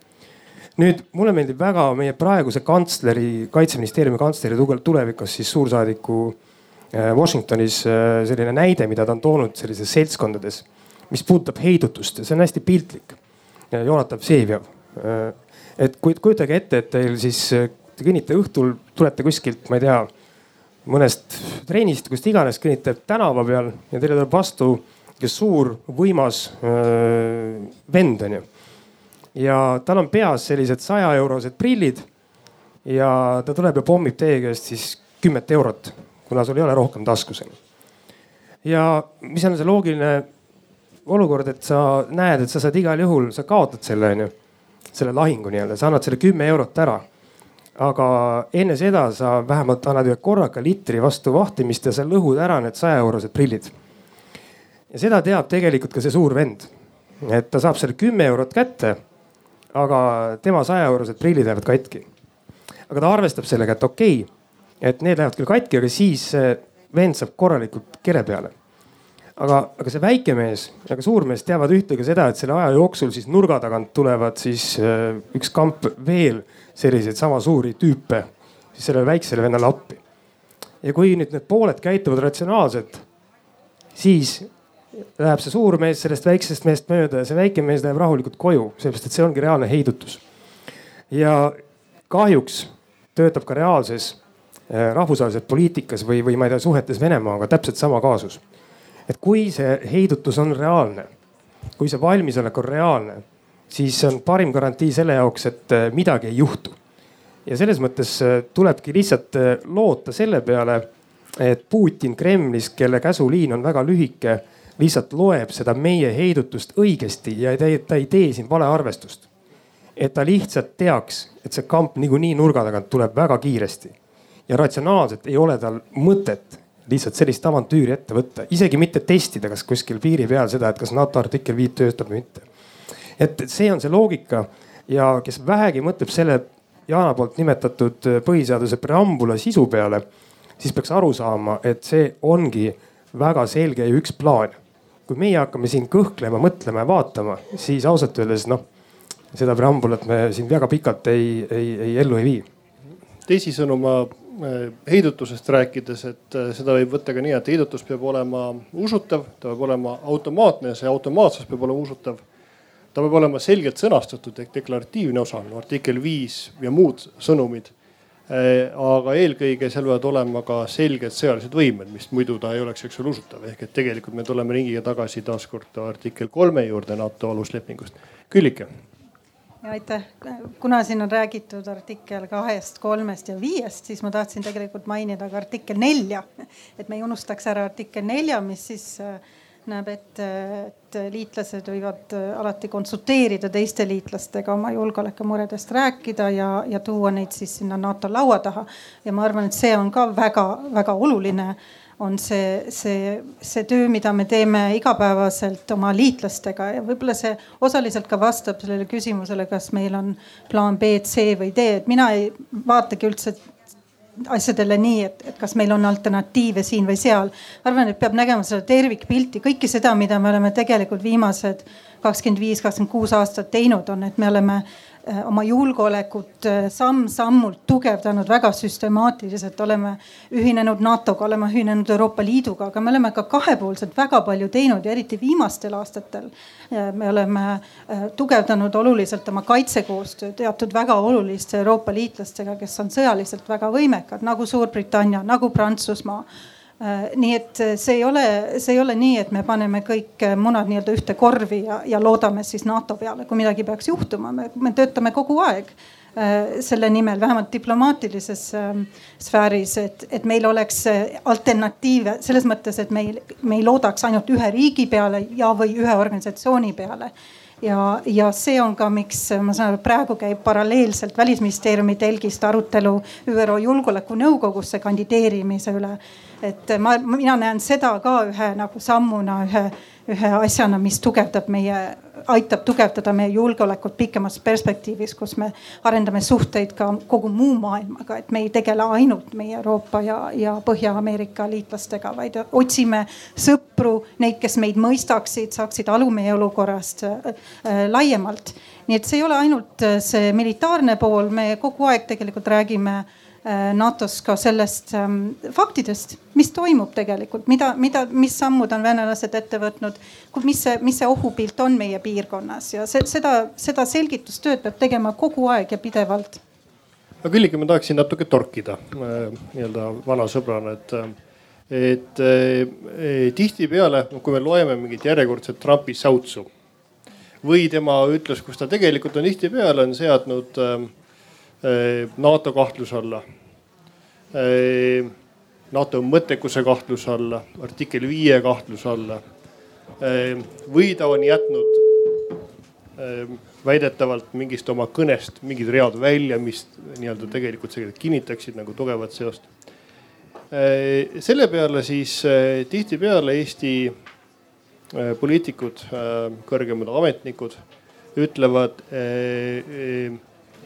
nüüd mulle meeldib väga meie praeguse kantsleri, kaitseministeeriumi kantsleri tulevikus siis suursaadiku Washingtonis selline näide, mida ta on toonud sellises seltskondades, mis puudutab heidutust ja see on hästi piltlik Jonatan Vseviov. Äh, et kujutage ette, et teil siis, äh, te kõnnite õhtul, tulete kuskilt, ma ei tea, mõnest trennist, kust iganes, kõnnite tänava peal ja teile tuleb vastu üks suur võimas öö, äh, vend onju. ja tal on peas sellised saja eurosed prillid. ja ta tuleb ja pommib teie käest siis kümmet eurot, kuna sul ei ole rohkem taskus. ja mis on see loogiline olukord, et sa näed, et sa saad igal juhul, sa kaotad selle onju, selle lahingu nii-öelda, sa annad selle kümme eurot ära. aga enne seda sa vähemalt annad ühe korraka litri vastu vahtimist ja sa lõhud ära need saja eurosed prillid. ja seda teab tegelikult ka see suur vend, et ta saab selle kümme eurot kätte, aga tema saja eurosed prillid lähevad katki. aga ta arvestab sellega, et okei okay,, et need lähevad küll katki, aga siis vend saab korralikult kere peale aga, aga see väike mees ja ka suur mees teavad ühte ka seda, et selle aja jooksul siis nurga tagant tulevad siis äh, üks kamp veel selliseid sama suuri tüüpe siis sellele väiksele vennale appi. ja kui nüüd need pooled käituvad ratsionaalselt, siis läheb see suur mees sellest väiksest mehest mööda ja see väike mees läheb rahulikult koju, sellepärast et see ongi reaalne heidutus. ja kahjuks töötab ka reaalses äh, rahvusvahelises poliitikas või, või ma ei tea, suhetes Venemaaga täpselt sama kaasus et kui see heidutus on reaalne, kui see valmisolek on reaalne, siis on parim garantii selle jaoks, et äh, midagi ei juhtu. ja selles mõttes äh, tulebki lihtsalt äh, loota selle peale, et Putin Kremlis, kelle käsuliin on väga lühike, lihtsalt loeb seda meie heidutust õigesti ja ta ei, ta ei tee siin valearvestust. et ta lihtsalt teaks, et see kamp niikuinii nurga tagant tuleb väga kiiresti ja ratsionaalselt ei ole tal mõtet lihtsalt sellist avantüüri ette võtta, isegi mitte testida, kas kuskil piiri peal seda, et kas NATO artikkel viit töötab või mitte. et see on see loogika ja kes vähegi mõtleb selle Jaana poolt nimetatud põhiseaduse preambula sisu peale, siis peaks aru saama, et see ongi väga selge ja üks plaan. kui meie hakkame siin kõhklema, mõtlema ja vaatama, siis ausalt öeldes noh, seda preambulat me siin väga pikalt ei, ei, ei ellu ei vii. teisisõnu ma Äh, heidutusest rääkides, et äh, seda võib võtta ka nii, et heidutus peab olema usutav, ta peab olema automaatne ja see automaatsus peab olema usutav. ta peab olema selgelt sõnastatud ehk deklaratiivne osa, no artikkel viis ja muud sõnumid. Äh, aga eelkõige seal peavad olema ka selged sõjalised võimed, mis muidu ta ei oleks, eks ole, usutav. ehk et tegelikult me tuleme ringiga tagasi taaskord artikkel kolme juurde NATO aluslepingust. Küllike aitäh, kuna siin on räägitud artikkel kahest, kolmest ja viiest, siis ma tahtsin tegelikult mainida ka artikkel nelja. et me ei unustaks ära artikkel nelja, mis siis äh, näeb ette, et liitlased võivad äh, alati konsulteerida teiste liitlastega oma julgeolekumuredest rääkida ja, ja tuua neid siis sinna NATO laua taha. ja ma arvan, et see on ka väga-väga oluline on see, see, see töö, mida me teeme igapäevaselt oma liitlastega. Ja võib-olla see osaliselt ka vastab sellele küsimusele, kas meil on plaan B, C või D, et mina ei vaatagi üldse asjadele nii, et, et kas meil on alternatiive siin või seal. arvan, et peab nägema seda tervikpilti, kõike seda, mida me oleme tegelikult viimased kakskümmend viis, kakskümmend kuus aastat teinud, on, et me oleme oma julgeolekut äh, samm-sammult tugevdanud väga süstemaatiliselt, oleme ühinenud NATO-ga, oleme ühinenud Euroopa Liiduga, aga me oleme ka kahepoolselt väga palju teinud ja eriti viimastel aastatel. Äh, me oleme tugevdanud oluliselt oma kaitsekoostööd teatud väga oluliste Euroopa liitlastega, kes on sõjaliselt väga võimekad nagu Suurbritannia, nagu Prantsusmaa Äh, nii et äh, see ei ole, see ei ole nii, et me paneme kõik äh, munad nii-öelda ühte korvi ja, ja loodame siis NATO peale, kui midagi peaks juhtuma, me, me töötame kogu aeg selle nimel, vähemalt diplomaatilises ähm, sfääris, et, et meil oleks alternatiive selles mõttes, et meil, me ei loodaks ainult ühe riigi peale ja, või ühe organisatsiooni peale. Ja, ja see on ka, miks ma saan aru, praegu käib paralleelselt välisministeeriumi telgist arutelu ÜRO Julgeolekunõukogusse kandideerimise üle et ma, mina näen seda ka ühe nagu sammuna, ühe, ühe asjana, mis tugevdab meie, aitab tugevdada meie julgeolekut pikemas perspektiivis, kus me arendame suhteid ka kogu muu maailmaga, et me ei tegele ainult meie Euroopa ja, ja Põhja-Ameerika liitlastega, vaid otsime sõpru, neid, kes meid mõistaksid, saaksid aru meie olukorrast äh, äh, laiemalt. nii et see ei ole ainult äh, see militaarne pool, me kogu aeg tegelikult räägime äh, NATO-s ka sellest ähm, faktidest, mis toimub tegelikult, mida, mida, mis sammud on venelased ette võtnud, mis see, mis see ohupilt on meie piirkonnas ja see, seda, seda selgitustööd peab tegema kogu aeg ja pidevalt. no Külliki, ma tahaksin natuke torkida äh, nii-öelda vana sõbrana, et, et äh, tihtipeale, kui me loeme mingit järjekordset Trumpi säutsu või tema ütlus, kus ta tegelikult on tihtipeale on seadnud äh, NATO kahtluse alla. NATO mõttekuse kahtluse alla, artikkel viie kahtluse alla. või ta on jätnud väidetavalt mingist oma kõnest mingid read välja, mis nii-öelda tegelikult kinnitaksid nagu tugevat seost. selle peale siis tihtipeale Eesti poliitikud, kõrgemad ametnikud ütlevad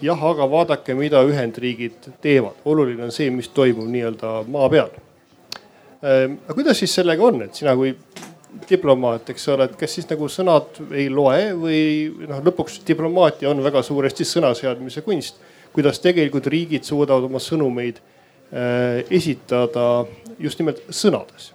jah, aga vaadake, mida Ühendriigid teevad, oluline on see, mis toimub nii-öelda maa peal. Ehm, aga kuidas siis sellega on, et sina kui diplomaat, eks ole, et kas siis nagu sõnad ei loe või noh, lõpuks diplomaatia on väga suuresti sõnaseadmise kunst. kuidas tegelikult riigid suudavad oma sõnumeid äh, esitada just nimelt sõnades,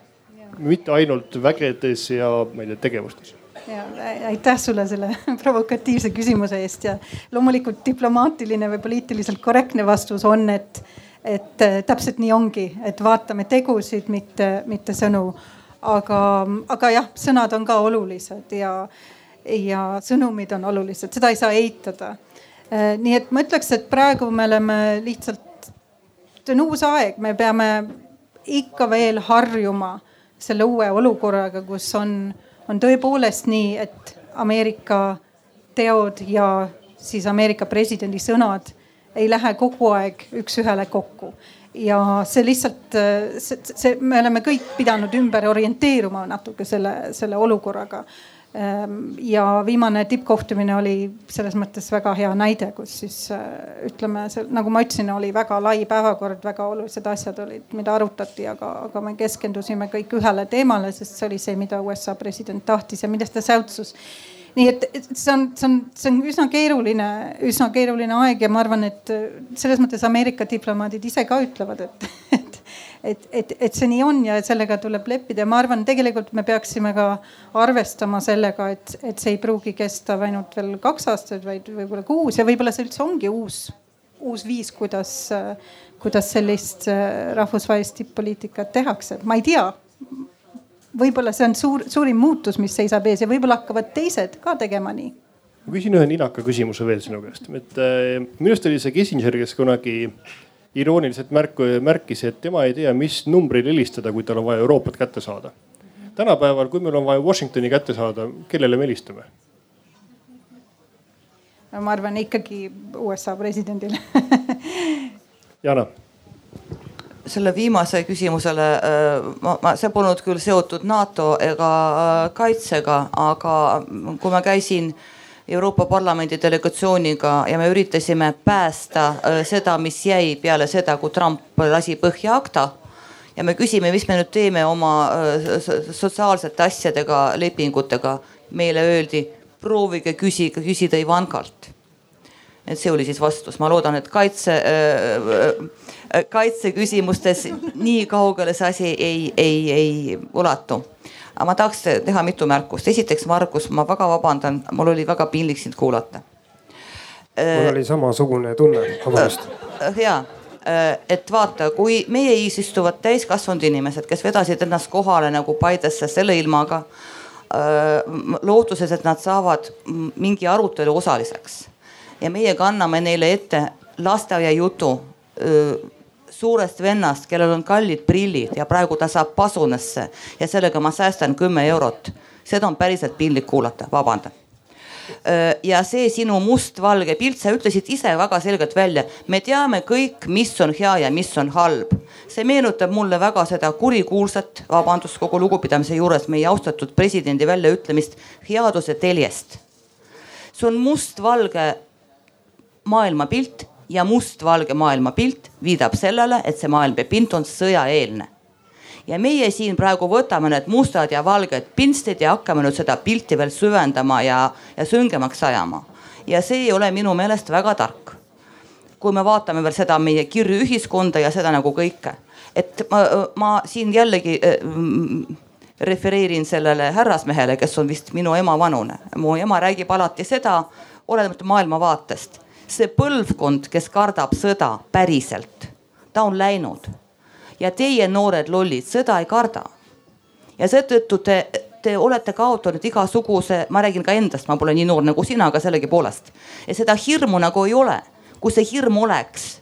mitte ainult vägedes ja ma ei tea, tegevustes ja aitäh sulle selle provokatiivse küsimuse eest ja loomulikult diplomaatiline või poliitiliselt korrektne vastus on, et, et äh, täpselt nii ongi, et vaatame tegusid, mitte, mitte sõnu. aga, aga jah, sõnad on ka olulised ja, ja sõnumid on olulised, seda ei saa eitada. Äh, nii et ma ütleks, et praegu me oleme lihtsalt, see on uus aeg, me peame ikka veel harjuma selle uue olukorraga, kus on on tõepoolest nii, et Ameerika teod ja siis Ameerika presidendi sõnad ei lähe kogu aeg üks-ühele kokku. ja see lihtsalt, see, see, me oleme kõik pidanud ümber orienteeruma natuke selle, selle olukorraga. Ehm, ja viimane tippkohtumine oli selles mõttes väga hea näide, kus siis ütleme, nagu ma ütlesin, oli väga lai päevakord, väga olulised asjad olid, mida arutati, aga, aga me keskendusime kõik ühele teemale, sest see oli see, mida USA president tahtis ja millest ta säutsus. Nii et, see on, see on, see on üsna keeruline, üsna keeruline aeg ja ma arvan, et selles mõttes Ameerika diplomaadid ise ka ütlevad, et, et et, et, et see nii on ja sellega tuleb leppida. Ja ma arvan, tegelikult me peaksime ka arvestama sellega, et, et see ei pruugi kesta ainult veel kaks aastat, vaid võib-olla kuus ja võib-olla see üldse ongi uus, uus viis, kuidas, kuidas sellist äh, rahvusvahelist tipp-poliitikat tehakse, ma ei tea. Võib-olla see on suur, suurim muutus, mis seisab ees ja võib-olla hakkavad teised ka tegema nii. Ma küsin ühe ninaka küsimuse veel sinu käest, et äh, minu arust oli see Kissinger, kes kunagi irooniliselt märku, märkis, et tema ei tea, mis numbril helistada, kui tal on vaja Euroopat kätte saada. tänapäeval, kui meil on vaja Washingtoni kätte saada, kellele me helistame? no ma arvan ikkagi USA presidendile Jana selle viimase küsimusele ma, ma, see polnud küll seotud NATO ega kaitsega, aga kui ma käisin Euroopa Parlamendi delegatsiooniga ja me üritasime päästa seda, mis jäi peale seda, kui Trump lasi põhja akta ja me küsime, mis me nüüd teeme oma sotsiaalsete asjadega, lepingutega. meile öeldi, proovige küsige, küsida Ivankalt. et see oli siis vastus, ma loodan, et kaitse äh,, kaitseküsimustes nii kaugele see asi ei, ei, ei ulatu aga ma tahaks teha mitu märkust. esiteks, Margus, ma väga vabandan, mul oli väga piinlik sind kuulata. mul oli samasugune tunne, vabandust. ja Äh, et vaata, kui meie ees istuvad täiskasvanud inimesed, kes vedasid ennast kohale nagu Paidesse selle ilmaga, äh, lootuses, et nad saavad mingi arutelu osaliseks ja meie kanname neile ette lasteaiajutu äh, suurest vennast, kellel on kallid prillid ja praegu ta saab pasunasse ja sellega ma säästan kümme eurot. seda on päriselt piinlik kuulata, vabandan ja see sinu mustvalge pilt, sa ütlesid ise väga selgelt välja, me teame kõik, mis on hea ja mis on halb. see meenutab mulle väga seda kurikuulsat, vabandust kogu lugupidamise juures, meie austatud presidendi väljaütlemist headuse teljest. see on mustvalge maailmapilt ja mustvalge maailmapilt viidab sellele, et see maailmapilt on sõjaeelne ja meie siin praegu võtame need mustad ja valged pintslid ja hakkame nüüd seda pilti veel süvendama ja, ja süngemaks ajama. ja see ei ole minu meelest väga tark. kui me vaatame veel seda meie kirju ühiskonda ja seda nagu kõike, et ma, ma siin jällegi äh, refereerin sellele härrasmehele, kes on vist minu ema vanune. mu ema räägib alati seda, olenemata maailmavaatest, see põlvkond, kes kardab sõda päriselt, ta on läinud ja teie, noored lollid, sõda ei karda. ja seetõttu te, te olete kaotanud igasuguse, ma räägin ka endast, ma pole nii noor nagu sina, aga sellegipoolest. ja seda hirmu nagu ei ole. kui see hirm oleks,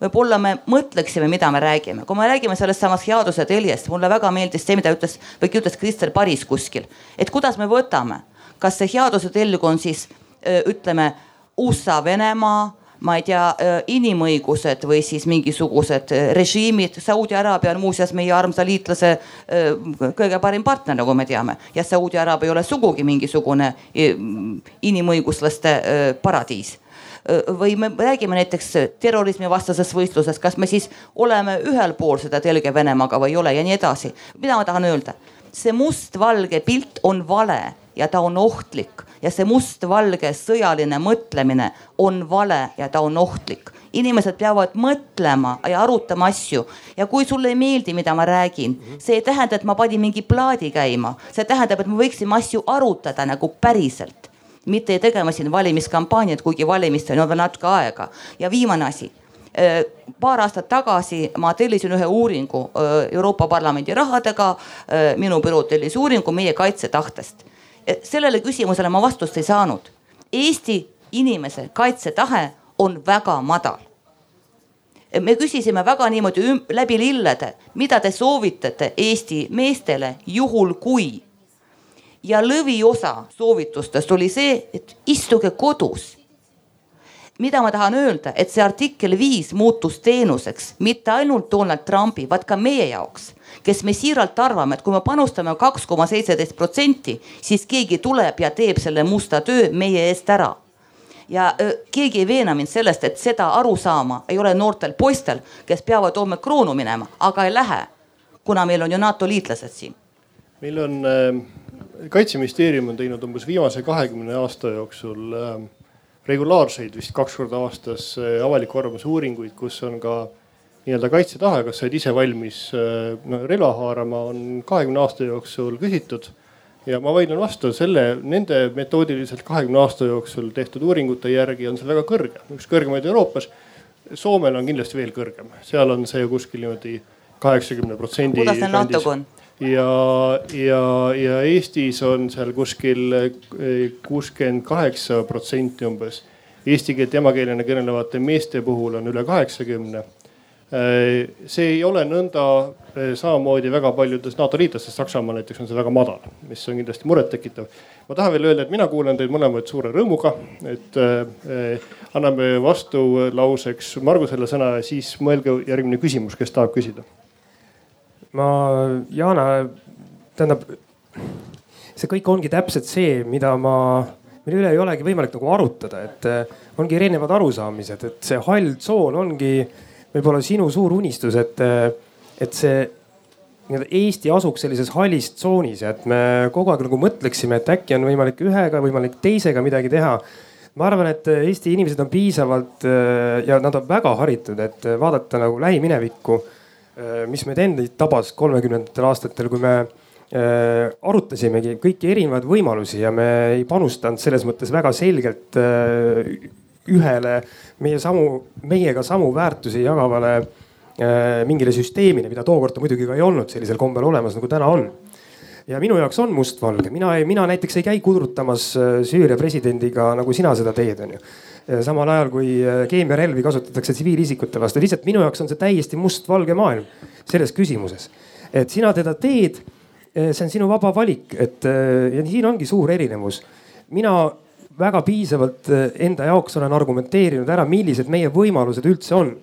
võib-olla me mõtleksime, mida me räägime. kui me räägime sellest samast headuse teljest, mulle väga meeldis see, mida ütles või ütles Kristel Paris kuskil, et kuidas me võtame, kas see headuse telg on siis ütleme USA, Venemaa ma ei tea, äh, inimõigused või siis mingisugused äh, režiimid. Saudi Araabia on muuseas meie armsa liitlase äh, kõige parim partner, nagu me teame ja Saudi Araabia ei ole sugugi mingisugune inimõiguslaste paradiis või me räägime näiteks terrorismivastases võistluses, kas me siis oleme ühel pool seda telge Venemaaga või ei ole ja nii edasi. mida ma tahan öelda? see mustvalge pilt on vale ja ta on ohtlik ja see mustvalge sõjaline mõtlemine on vale ja ta on ohtlik. inimesed peavad mõtlema ja arutama asju ja kui sulle ei meeldi, mida ma räägin, see ei tähenda, et ma panin mingi plaadi käima, see tähendab, et me võiksime asju arutada nagu päriselt mitte tegema siin valimiskampaaniat, kuigi valimisteni on veel natuke aega. ja viimane asi paar aastat tagasi ma tellisin ühe uuringu Euroopa Parlamendi rahadega. Minu büroo tellis uuringu meie kaitsetahtest sellele küsimusele ma vastust ei saanud. Eesti inimese kaitsetahe on väga madal. me küsisime väga niimoodi läbi lillede, mida te soovitate Eesti meestele juhul kui. ja lõviosa soovitustest oli see, et istuge kodus mida ma tahan öelda, et see artikkel viis muutus teenuseks mitte ainult Donald Trumpi, vaid ka meie jaoks, kes me siiralt arvame, et kui me panustame kaks koma seitseteist protsenti, siis keegi tuleb ja teeb selle musta töö meie eest ära ja keegi ei veena mind sellest, et seda aru saama ei ole noortel poistel, kes peavad homme kroonu minema, aga ei lähe. kuna meil on ju NATO liitlased siin. meil on äh,, kaitseministeerium on teinud umbes viimase kahekümne aasta jooksul äh, regulaarseid vist kaks korda aastas äh, avaliku arvamuse uuringuid, kus on ka nii-öelda kaitsetahe, kas sa oled ise valmis äh, no, relva haarama, on kahekümne aasta jooksul küsitud. ja ma vaidlen vastu selle, nende metoodiliselt kahekümne aasta jooksul tehtud uuringute järgi on see väga kõrge, üks kõrgemaid Euroopas. Soomel on kindlasti veel kõrgem, seal on see kuskil niimoodi kaheksakümne protsendi. kuidas neil NATO-ga on? ja, ja, ja Eestis on seal kuskil eh, kuuskümmend kaheksa protsenti umbes. Eesti keelt emakeelena kõnelevate meeste puhul on üle kaheksakümne. Eh, see ei ole nõnda eh, samamoodi väga paljudes NATO liitlastes, Saksamaal näiteks on see väga madal, mis on kindlasti murettekitav. ma tahan veel öelda, et mina kuulan teid mõlemaid suure rõõmuga, et eh, anname vastulauseks Margusele sõna ja siis mõelge järgmine küsimus, kes tahab küsida. ma, Yana, tähendab, see kõik ongi täpselt see, mida ma mille üle ei olegi võimalik nagu arutada, et ongi erinevad arusaamised, et see hall tsoon ongi võib-olla sinu suur unistus, et, et see nii-öelda Eesti asuks sellises hallis tsoonis ja et me kogu aeg nagu mõtleksime, et äkki on võimalik ühega, võimalik teisega midagi teha. ma arvan, et Eesti inimesed on piisavalt eh, ja nad on väga haritud, et vaadata nagu lähiminevikku, mis meid endid tabas kolmekümnendatel aastatel, kui me Äh, arutasimegi kõiki erinevaid võimalusi ja me ei panustanud selles mõttes väga selgelt äh, ühele meie samu, meiega samu väärtusi jagavale äh, mingile süsteemile, mida tookord muidugi ka ei olnud sellisel kombel olemas, nagu täna on. ja minu jaoks on mustvalge, mina ei, mina näiteks ei käi kudrutamas Süüria presidendiga, nagu sina seda teed, onju samal ajal kui keemiarelvi kasutatakse tsiviilisikute vastu, lihtsalt minu jaoks on see täiesti mustvalge maailm selles küsimuses. et sina teda teed see on sinu vaba valik, et ja siin ongi suur erinevus. mina väga piisavalt eh, enda jaoks olen argumenteerinud ära, millised meie võimalused üldse on.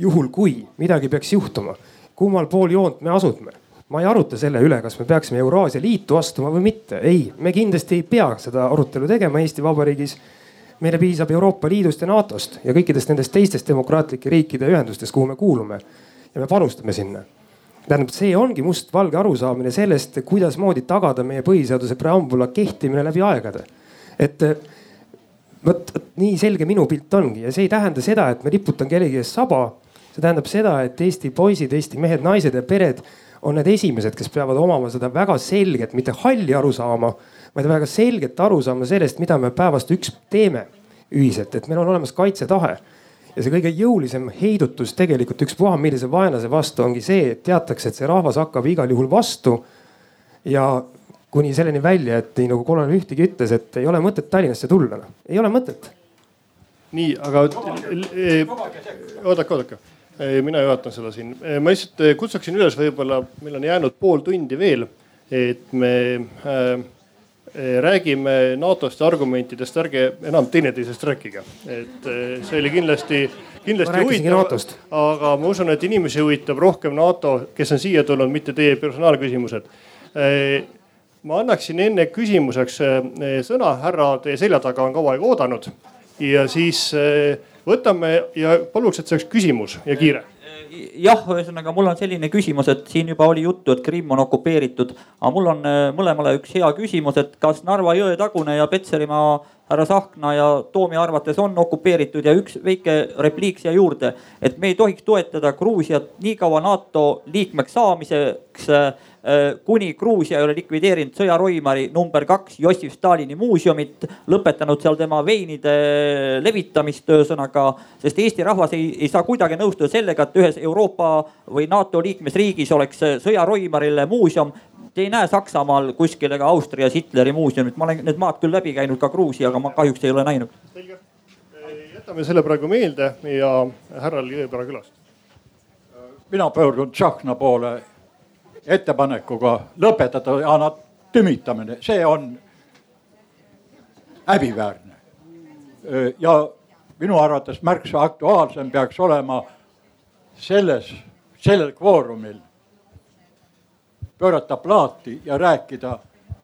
juhul kui midagi peaks juhtuma, kummal pool joont me asume ma ei aruta selle üle, kas me peaksime Euraasia Liitu astuma või mitte. ei, me kindlasti ei pea seda arutelu tegema Eesti Vabariigis. meile piisab Euroopa Liidust ja NATO-st ja kõikidest nendest teistest demokraatlike riikide ühendustest, kuhu me kuulume. ja me panustame sinna tähendab, see ongi mustvalge arusaamine sellest, kuidasmoodi tagada meie põhiseaduse preambula kehtimine läbi aegade. Et vot nii selge minu pilt ongi ja see ei tähenda seda, et ma riputan kellegi ees saba. see tähendab seda, et Eesti poisid, Eesti mehed, naised ja pered on need esimesed, kes peavad omama seda väga selget, mitte halli arusaama, vaid väga selget arusaama sellest, mida me päevast üks teeme ühiselt, et meil on olemas kaitsetahe ja see kõige jõulisem heidutus tegelikult ükspuha millise vaenlase vastu ongi see, et teatakse, et see rahvas hakkab igal juhul vastu. ja kuni selleni välja, et nii nagu kolonel Ühtigi ütles, et ei ole mõtet Tallinnasse tulla, noh, ei ole mõtet. nii, aga oodake, oodake, mina juhatan seda siin, ma lihtsalt kutsuksin üles, võib-olla meil on jäänud pool tundi veel, et me äh, räägime NATO-st ja argumentidest, ärge enam teineteisest rääkige. et see oli kindlasti, kindlasti huvitav, aga ma usun, et inimesi huvitab rohkem NATO, kes on siia tulnud, mitte teie personaalküsimused. Ma annaksin enne küsimuseks sõna, härra teie selja taga on kaua aega oodanud. Ja siis võtame ja paluks, et see oleks küsimus ja kiire. Jah, ühesõnaga mul on selline küsimus, et siin juba oli juttu, et Krimm on okupeeritud, aga mul on äh, mõlemale üks hea küsimus, et kas Narva jõetagune ja Petserimaa härra Tsahkna ja Toomi arvates on okupeeritud ja üks väike repliik siia juurde, et me ei tohiks toetada Gruusiat nii kaua NATO liikmeks saamiseks äh, kuni Gruusia ei ole likvideerinud sõjaroimari number kaks Jossif Stalini muuseumit, lõpetanud seal tema veinide levitamist, ühesõnaga. sest Eesti rahvas ei, ei saa kuidagi nõustuda sellega, et ühes Euroopa või NATO liikmesriigis oleks sõjaroimarile muuseum. Te ei näe Saksamaal kuskil ega Austrias Hitleri muuseumit, ma olen need maad küll läbi käinud, ka Gruusia, aga ma kahjuks ei ole näinud. selge, jätame selle praegu meelde ja härral Jõepära külast. mina pöördun Tsahkna poole ettepanekuga lõpetada Yana tümitamine, see on häbiväärne. ja minu arvates märksa aktuaalsem peaks olema selles, sellel kvoorumil pöörata plaati ja rääkida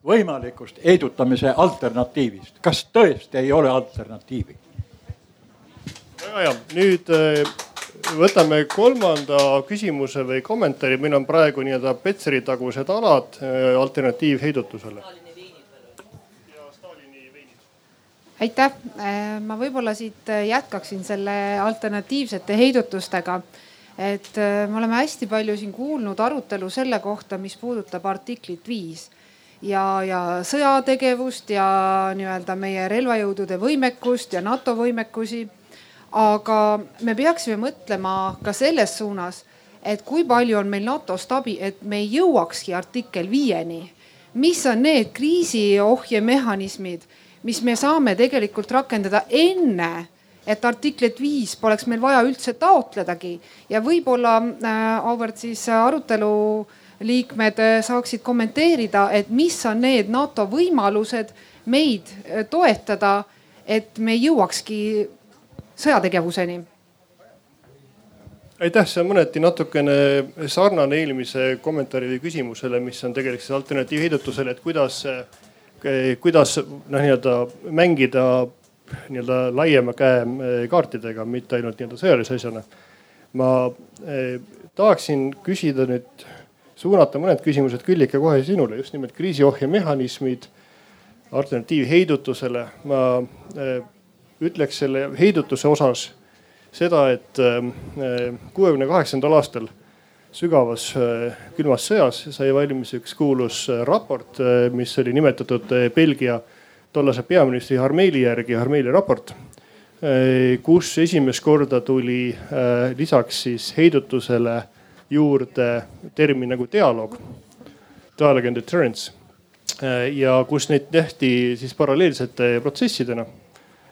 võimalikust heidutamise alternatiivist. kas tõesti ei ole alternatiivi? väga hea, nüüd võtame kolmanda küsimuse või kommentaari, meil on praegu nii-öelda Petseri tagused alad äh, alternatiivheidutusele. aitäh, äh, ma võib-olla siit jätkaksin selle alternatiivsete heidutustega. Et me oleme hästi palju siin kuulnud arutelu selle kohta, mis puudutab artiklit viis ja, ja sõjategevust ja nii-öelda meie relvajõudude võimekust ja NATO võimekusi aga me peaksime mõtlema ka selles suunas, et kui palju on meil NATO-st abi, et me ei jõuakski artikkel viieni. mis on need kriisiohjemehhanismid, mis me saame tegelikult rakendada enne, et artiklit viis poleks meil vaja üldse taotledagi. Ja võib-olla äh, auväärt siis arutelu liikmed äh, saaksid kommenteerida, et mis on need NATO võimalused meid äh, toetada, et me jõuakski sõjategevuseni. Aitäh, see on mõneti natukene sarnane eelmise kommentaari või küsimusele, mis on tegelikult siis alternatiivheidutusele, et kuidas, kuidas noh, nii-öelda mängida nii-öelda laiema käe eh, kaartidega, mitte ainult nii-öelda sõjalise asjana. ma eh, tahaksin küsida nüüd, suunata mõned küsimused Küllike kohe sinule, just nimelt kriisiohjemehhanismid alternatiivheidutusele. ma eh, ütleks selle heidutuse osas seda, et kuuekümne kaheksandal aastal sügavas külmas sõjas sai valmis üks kuulus raport, mis oli nimetatud Belgia tollase peaministri Harmeili järgi, Harmeili raport. kus esimest korda tuli lisaks siis heidutusele juurde termin nagu dialoog, dialogue and deterrence ja kus neid tehti siis paralleelsete protsessidena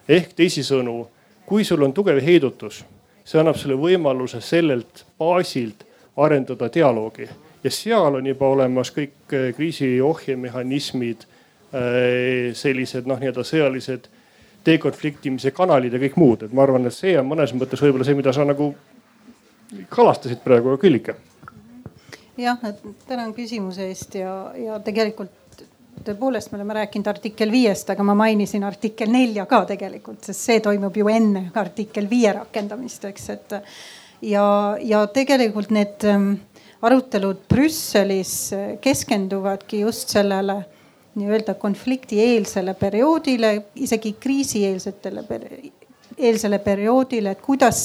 ehk teisisõnu kui sul on tugev heidutus, see annab sulle võimaluse sellelt baasilt arendada dialoogi ja seal on juba olemas kõik eh, kriisi ohjemehhanismid, eh, sellised noh, nii-öelda sõjalised dekonfliktimise kanalid ja kõik muud, et ma arvan, et see on mõnes mõttes võib-olla see, mida sa nagu kalastasid praegu, Küllike. jah, tänan küsimuse eest ja, ja tegelikult tõepoolest, me oleme rääkinud artikkel viiest, aga ma mainisin artikkel nelja ka tegelikult, sest see toimub ju enne artikkel viie rakendamist, eks, et. ja, ja tegelikult need ähm, arutelud Brüsselis keskenduvadki just sellele nii-öelda konfliktieelsele perioodile, isegi kriisieelsetele, eelsele perioodile, et kuidas,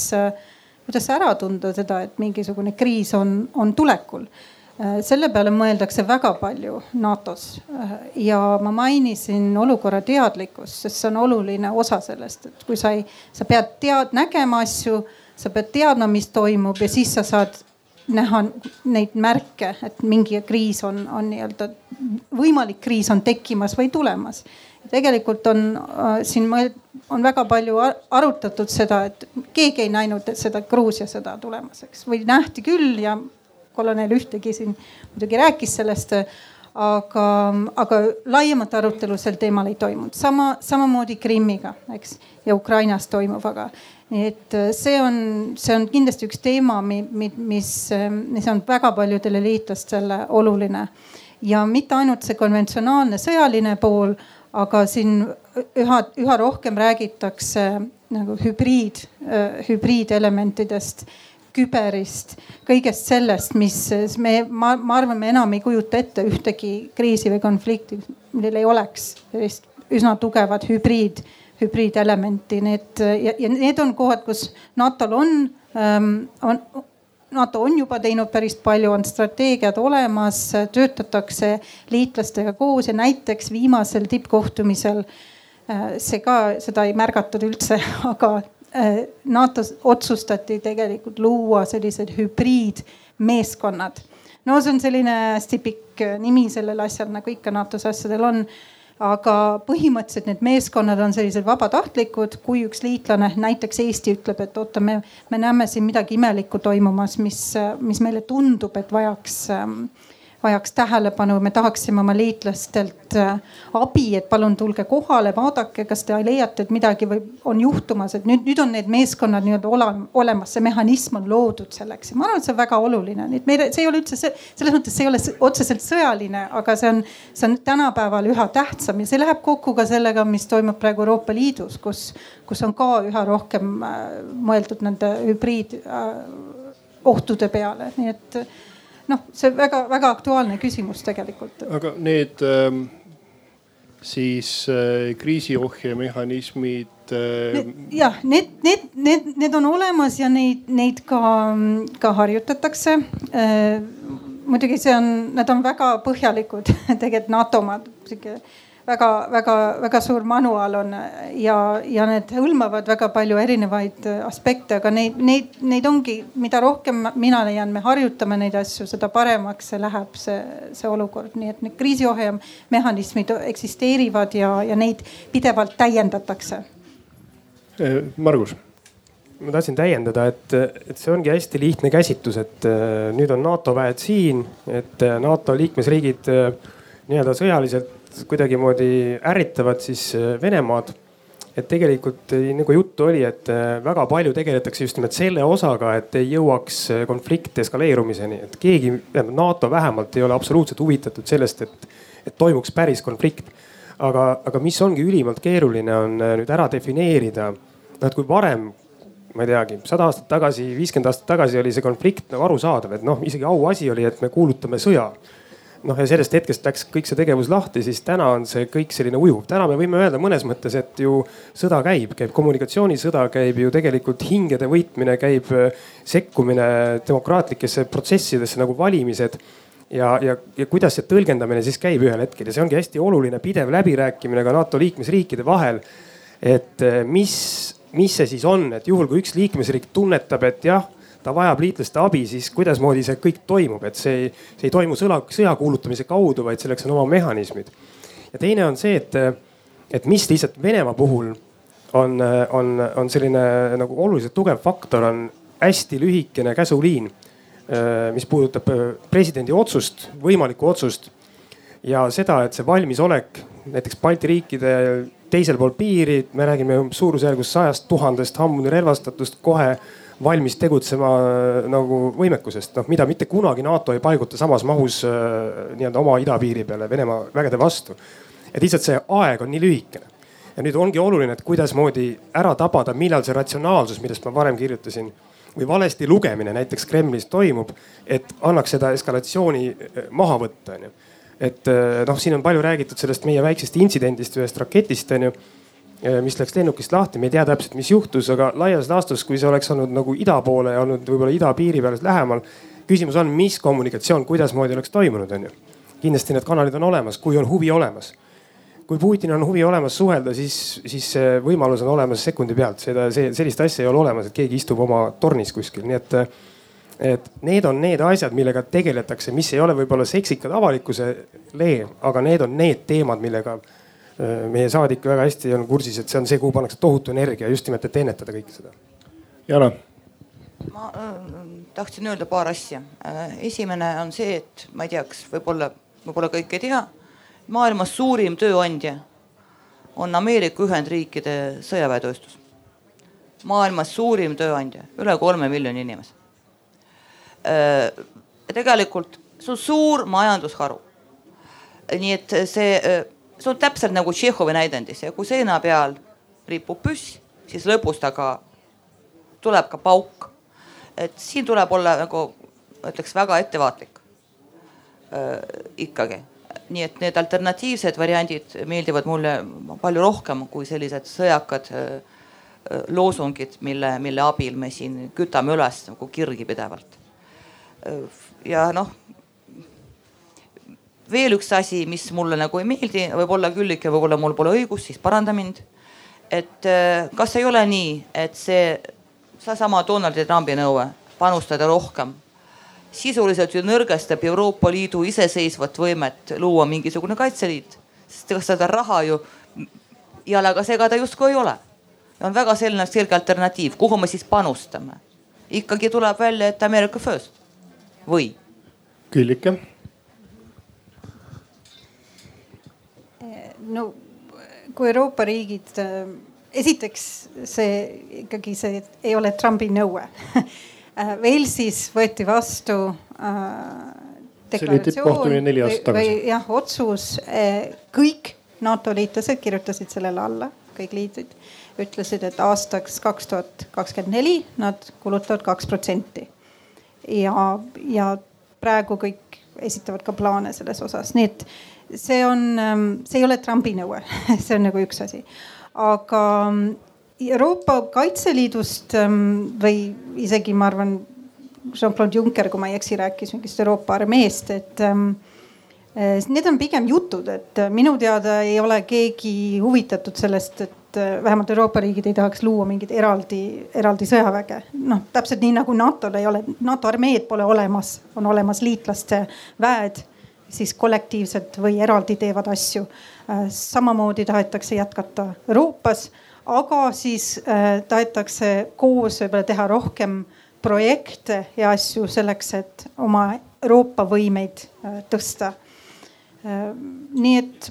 kuidas ära tunda seda, et mingisugune kriis on, on tulekul. Selle peale mõeldakse väga palju NATO-s. Ja ma mainisin olukorra teadlikkust, sest see on oluline osa sellest, et kui sa ei, sa pead tead-, nägema asju, sa pead teadma, mis toimub ja siis sa saad näha neid märke, et mingi kriis on, on nii-öelda võimalik kriis on tekkimas või tulemas. tegelikult on äh, siin on väga palju arutatud seda, et keegi ei näinud seda Gruusia sõda tulemas, eks või nähti küll ja kolonel ühtegi siin muidugi rääkis sellest aga, aga laiemat arutelu sel teemal ei toimunud. sama, samamoodi Krimmiga, eks, ja Ukrainas toimuvaga. nii et äh, see on, see on kindlasti üks teema, mis, mis on väga paljudele liitlastele oluline. ja mitte ainult see konventsionaalne sõjaline pool, aga siin üha, üha rohkem räägitakse nagu hübriid, äh, hübriidelementidest küberist, kõigest sellest, mis me, ma, ma arvan, me enam ei kujuta ette ühtegi kriisi või konflikti, millel ei oleks sellist üsna tugevat hübriid, hübriidelementi, need ja, ja need on kohad, kus NATO-l on ähm,, on NATO on juba teinud päris palju, on strateegiad olemas, töötatakse liitlastega koos ja näiteks viimasel tippkohtumisel äh, see ka, seda ei märgatud üldse, aga NATO-s otsustati tegelikult luua sellised hübriidmeeskonnad. no see on selline hästi pikk äh, nimi sellel asjal, nagu ikka NATO-s asjadel on. aga põhimõtteliselt need meeskonnad on sellised vabatahtlikud, kui üks liitlane, näiteks Eesti ütleb, et oota, me, me näeme siin midagi imelikku toimumas, mis, mis meile tundub, et vajaks ähm, vajaks tähelepanu, me tahaksime oma liitlastelt äh, abi, et palun tulge kohale, vaadake, kas te leiate, et midagi või on juhtumas, et nüüd, nüüd on need meeskonnad nii-öelda olemas, see mehhanism on loodud selleks. Ja ma arvan, et see on väga oluline, nii et meil, see ei ole üldse see, selles mõttes see ei ole otseselt sõjaline, aga see on, see on tänapäeval üha tähtsam ja see läheb kokku ka sellega, mis toimub praegu Euroopa Liidus, kus, kus on ka üha rohkem äh, mõeldud nende hübriid äh, peale, nii et noh, see väga-väga aktuaalne küsimus tegelikult. aga need ähm, siis äh, kriisiohjemehhanismid äh.... jah, need, need, need, need on olemas ja neid, neid ka, ka harjutatakse äh,. muidugi see on, need on väga põhjalikud tegelikult NATO omad, sihuke väga-väga-väga suur manual on ja, ja need hõlmavad väga palju erinevaid aspekte, aga neid, neid, neid ongi, mida rohkem mina leian, me harjutame neid asju, seda paremaks see läheb, see, see olukord, nii et need kriisiohjamehhanismid eksisteerivad ja, ja neid pidevalt täiendatakse. Margus? Ma tahtsin täiendada, et, et see ongi hästi lihtne käsitlus, et nüüd on NATO väed siin, et NATO liikmesriigid nii-öelda sõjaliselt kuidagimoodi ärritavad siis Venemaad. Et tegelikult nagu juttu oli, et äh, väga palju tegeletakse just nimelt selle osaga, et ei jõuaks äh, konflikt eskaleerumiseni, et keegi, NATO vähemalt ei ole absoluutselt huvitatud sellest, et, et toimuks päris konflikt. aga, aga mis ongi ülimalt keeruline, on äh, nüüd ära defineerida, noh et kui varem ma ei teagi, sada aastat tagasi, viiskümmend aastat tagasi oli see konflikt nagu arusaadav, et noh, isegi auasi oli, et me kuulutame sõja noh, ja sellest hetkest läks kõik see tegevus lahti, siis täna on see kõik selline ujuv. täna me võime öelda mõnes mõttes, et ju sõda käib, käib kommunikatsioonisõda, käib ju tegelikult hingede võitmine, käib äh, sekkumine demokraatlikesse protsessidesse nagu valimised ja, ja, ja kuidas see tõlgendamine siis käib ühel hetkel ja see ongi hästi oluline pidev läbirääkimine ka NATO liikmesriikide vahel. et äh, mis, mis see siis on, et juhul kui üks liikmesriik tunnetab, et jah ta vajab liitlaste abi, siis kuidasmoodi see kõik toimub, et see see ei toimu sõla, sõja kuulutamise kaudu, vaid selleks on oma mehhanismid. ja teine on see, et, et mis lihtsalt Venemaa puhul on, on, on selline nagu oluliselt tugev faktor, on hästi lühikene käsuliin, mis puudutab presidendi otsust, võimalikku otsust ja seda, et see valmisolek näiteks Balti riikide teisel pool piiri, me räägime suurusjärgus sajast tuhandest hambuni relvastatust kohe valmis tegutsema äh, nagu võimekusest, noh mida mitte kunagi NATO ei paiguta samas mahus äh, nii-öelda oma idapiiri peale Venemaa vägede vastu. et lihtsalt see aeg on nii lühikene. ja nüüd ongi oluline, et kuidasmoodi ära tabada, millal see ratsionaalsus, millest ma varem kirjutasin või valesti lugemine näiteks Kremlis toimub, et annaks seda eskalatsiooni äh, maha võtta, onju. et noh, siin on palju räägitud sellest meie väiksest intsidendist, ühest raketist, onju mis läks lennukist lahti, me ei tea täpselt, mis juhtus, aga laias laastus, kui see oleks olnud nagu ida poole ja olnud võib-olla idapiiri peal lähemal. küsimus on, mis kommunikatsioon, kuidasmoodi oleks toimunud, onju. kindlasti need kanalid on olemas, kui on huvi olemas. kui Putinil on huvi olemas suhelda, siis, siis see võimalus on olemas sekundi pealt, seda, see sellist asja ei ole olemas, et keegi istub oma tornis kuskil, nii et et need on need asjad, millega tegeletakse, mis ei ole võib-olla seksikad avalikkusele, aga need on need teemad, millega Äh, meie saadik väga hästi on kursis, et see on see, kuhu pannakse tohutu energia just nimelt, et ennetada kõike seda. Jana. ma äh, tahtsin öelda paar asja. Äh, esimene on see, et ma ei tea, kas võib-olla, võib-olla kõik ei tea. maailmas suurim tööandja on Ameerika Ühendriikide sõjaväetööstus. maailmas suurim tööandja, üle kolme miljoni inimese äh,. tegelikult see on suur majandusharu. nii et see äh, see on täpselt nagu Tšehhovi näidendis ja kui seina peal ripub püss, siis lõpus ta ka tuleb ka pauk. et siin tuleb olla nagu ütleks väga ettevaatlik äh, ikkagi. nii et need alternatiivsed variandid meeldivad mulle palju rohkem kui sellised sõjakad äh, loosungid, mille, mille abil me siin kütame üles nagu kirgi pidevalt. ja noh veel üks asi, mis mulle nagu ei meeldi, võib-olla Küllike, võib-olla mul pole õigus, siis paranda mind. et äh, kas ei ole nii, et see, seesama Donald Trumpi nõue panustada rohkem sisuliselt ju nõrgestab Euroopa Liidu iseseisvat võimet luua mingisugune kaitseliit, sest ega seda raha ju jalaga segada justkui ei ole. on väga selline selge alternatiiv, kuhu me siis panustame. ikkagi tuleb välja, et America first või? Küllike no kui Euroopa riigid, äh, esiteks see ikkagi see ei ole Trumpi nõue Velsis äh, võeti vastu äh, deklaratsioon või, jah, otsus äh,. kõik NATO liitlased kirjutasid sellele alla, kõik liidrid ütlesid, et aastaks kaks tuhat kakskümmend neli nad kulutavad kaks protsenti. ja, ja praegu kõik esitavad ka plaane selles osas, nii et see on, ähm, see ei ole Trumpi nõue see on nagu üks asi. aga ähm, Euroopa Kaitseliidust ähm, või isegi ma arvan, Jean-Claude Juncker, kui ma ei eksi, rääkis mingist Euroopa armeest, et äh, need on pigem jutud, et minu teada ei ole keegi huvitatud sellest, et äh, vähemalt Euroopa riigid ei tahaks luua mingit eraldi, eraldi sõjaväge. noh, täpselt nii nagu NATO-l ei ole, NATO armeed pole olemas, on olemas liitlaste väed siis kollektiivselt või eraldi teevad asju. Äh, samamoodi tahetakse jätkata Euroopas, aga siis äh, tahetakse koos võib-olla teha rohkem projekte ja asju selleks, et oma Euroopa võimeid äh, tõsta. Nii et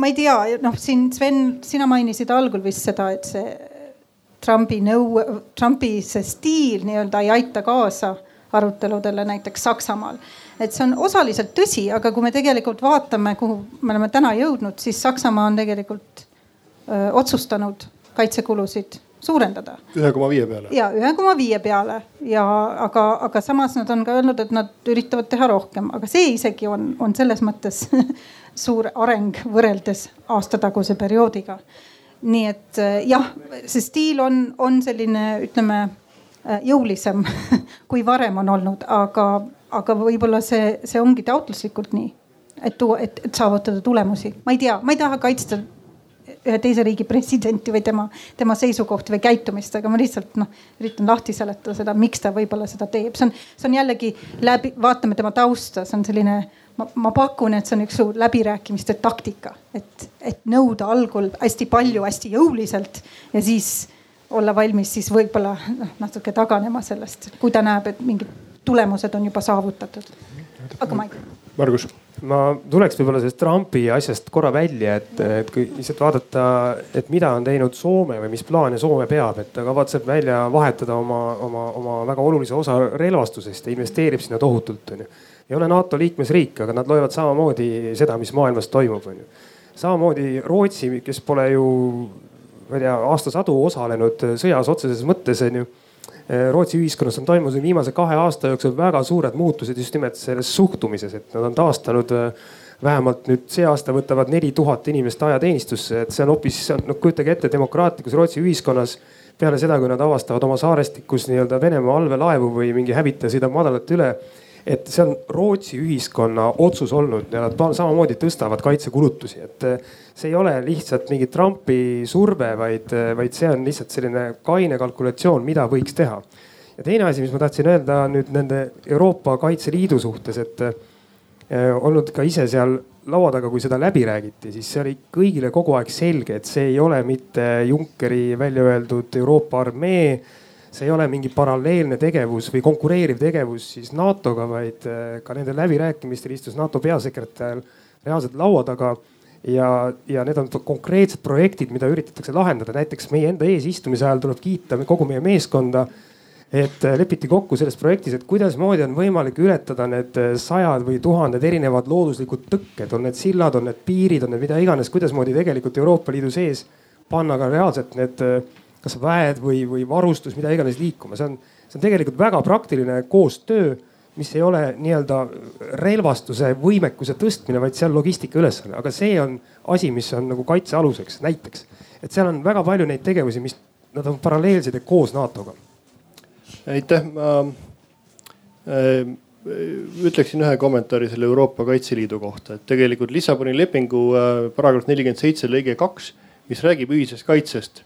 ma ei tea, noh, siin Sven, sina mainisid algul vist seda, et see Trumpi nõu, Trumpi see stiil nii-öelda ei aita kaasa aruteludele näiteks Saksamaal. Et see on osaliselt tõsi, aga kui me tegelikult vaatame, kuhu me oleme täna jõudnud, siis Saksamaa on tegelikult öö, otsustanud kaitsekulusid suurendada. ühe koma viie peale. ja ühe koma viie peale ja aga, aga samas nad on ka öelnud, et nad üritavad teha rohkem, aga see isegi on, on selles mõttes suur areng võrreldes aastataguse perioodiga. nii et jah, see stiil on, on selline, ütleme jõulisem kui varem on olnud, aga, aga võib-olla see, see ongi taotluslikult nii, et tuua, et, et saavutada tulemusi. ma ei tea, ma ei taha kaitsta ühe teise riigi presidenti või tema, tema seisukohti või käitumist, aga ma lihtsalt noh, üritan lahti seletada seda, miks ta võib-olla seda teeb, see on, see on jällegi läbi, vaatame tema tausta, see on selline, ma, ma pakun, et see on üks suur läbirääkimiste taktika, et, et nõuda algul hästi palju, hästi jõuliselt ja siis olla valmis siis võib-olla noh natuke taganema sellest, kui ta näeb, et mingid tulemused on juba saavutatud. aga ma ei tea. Margus ma tuleks võib-olla sellest Trumpi asjast korra välja, et, et kui lihtsalt vaadata, et mida on teinud Soome või mis plaane Soome peab, et ta kavatseb välja vahetada oma, oma, oma väga olulise osa relvastusest ja investeerib sinna tohutult, onju. ei ole NATO liikmesriik, aga nad loevad samamoodi seda, mis maailmas toimub, onju. samamoodi Rootsi, kes pole ju, ma ei tea, aastasadu osalenud sõjas otseses mõttes, onju Rootsi ühiskonnas on toimunud viimase kahe aasta jooksul väga suured muutused just nimelt selles suhtumises, et nad on taastanud eh, vähemalt nüüd see aasta võtavad neli tuhat inimest ajateenistusse, et see on hoopis, noh kujutage ette demokraatlikus Rootsi ühiskonnas peale seda, kui nad avastavad oma saarestikus nii-öelda Venemaa allveelaevu või mingi hävitaja sõidab madalalt üle et see on Rootsi ühiskonna otsus olnud ja nad samamoodi tõstavad kaitsekulutusi, et eh, see ei ole lihtsalt mingi Trumpi surve, vaid, eh, vaid see on lihtsalt selline kaine kalkulatsioon, mida võiks teha. ja teine asi, mis ma tahtsin öelda nüüd nende Euroopa Kaitseliidu suhtes, et eh, olnud ka ise seal laua taga, kui seda läbi räägiti, siis see oli kõigile kogu aeg selge, et see ei ole mitte Junckeri välja öeldud Euroopa armee see ei ole mingi paralleelne tegevus või konkureeriv tegevus siis NATO-ga, vaid äh, ka nendel läbirääkimistel istus NATO peasekretär reaalselt laua taga. Ja, ja need on konkreetsed projektid, mida üritatakse lahendada, näiteks meie enda eesistumise ajal tuleb kiita kogu meie meeskonda et äh, lepiti kokku selles projektis, et kuidasmoodi on võimalik ületada need äh, sajad või tuhanded erinevad looduslikud tõkked, on need sillad, on need piirid, on need mida iganes, kuidasmoodi tegelikult Euroopa Liidu sees panna ka reaalselt need kas väed või, või varustus, mida iganes liikuma, see on, see on tegelikult väga praktiline koostöö, mis ei ole nii-öelda relvastuse võimekuse tõstmine, vaid see on logistika ülesanne, aga see on asi, mis on nagu kaitse aluseks näiteks. et seal on väga palju neid tegevusi, mis nad on paralleelsed ja koos NATO-ga. aitäh, ma äh, ütleksin ühe kommentaari selle Euroopa Kaitseliidu kohta, et tegelikult Lissaboni lepingu äh, paragrahv nelikümmend seitse lõige kaks, mis räägib ühisest kaitsest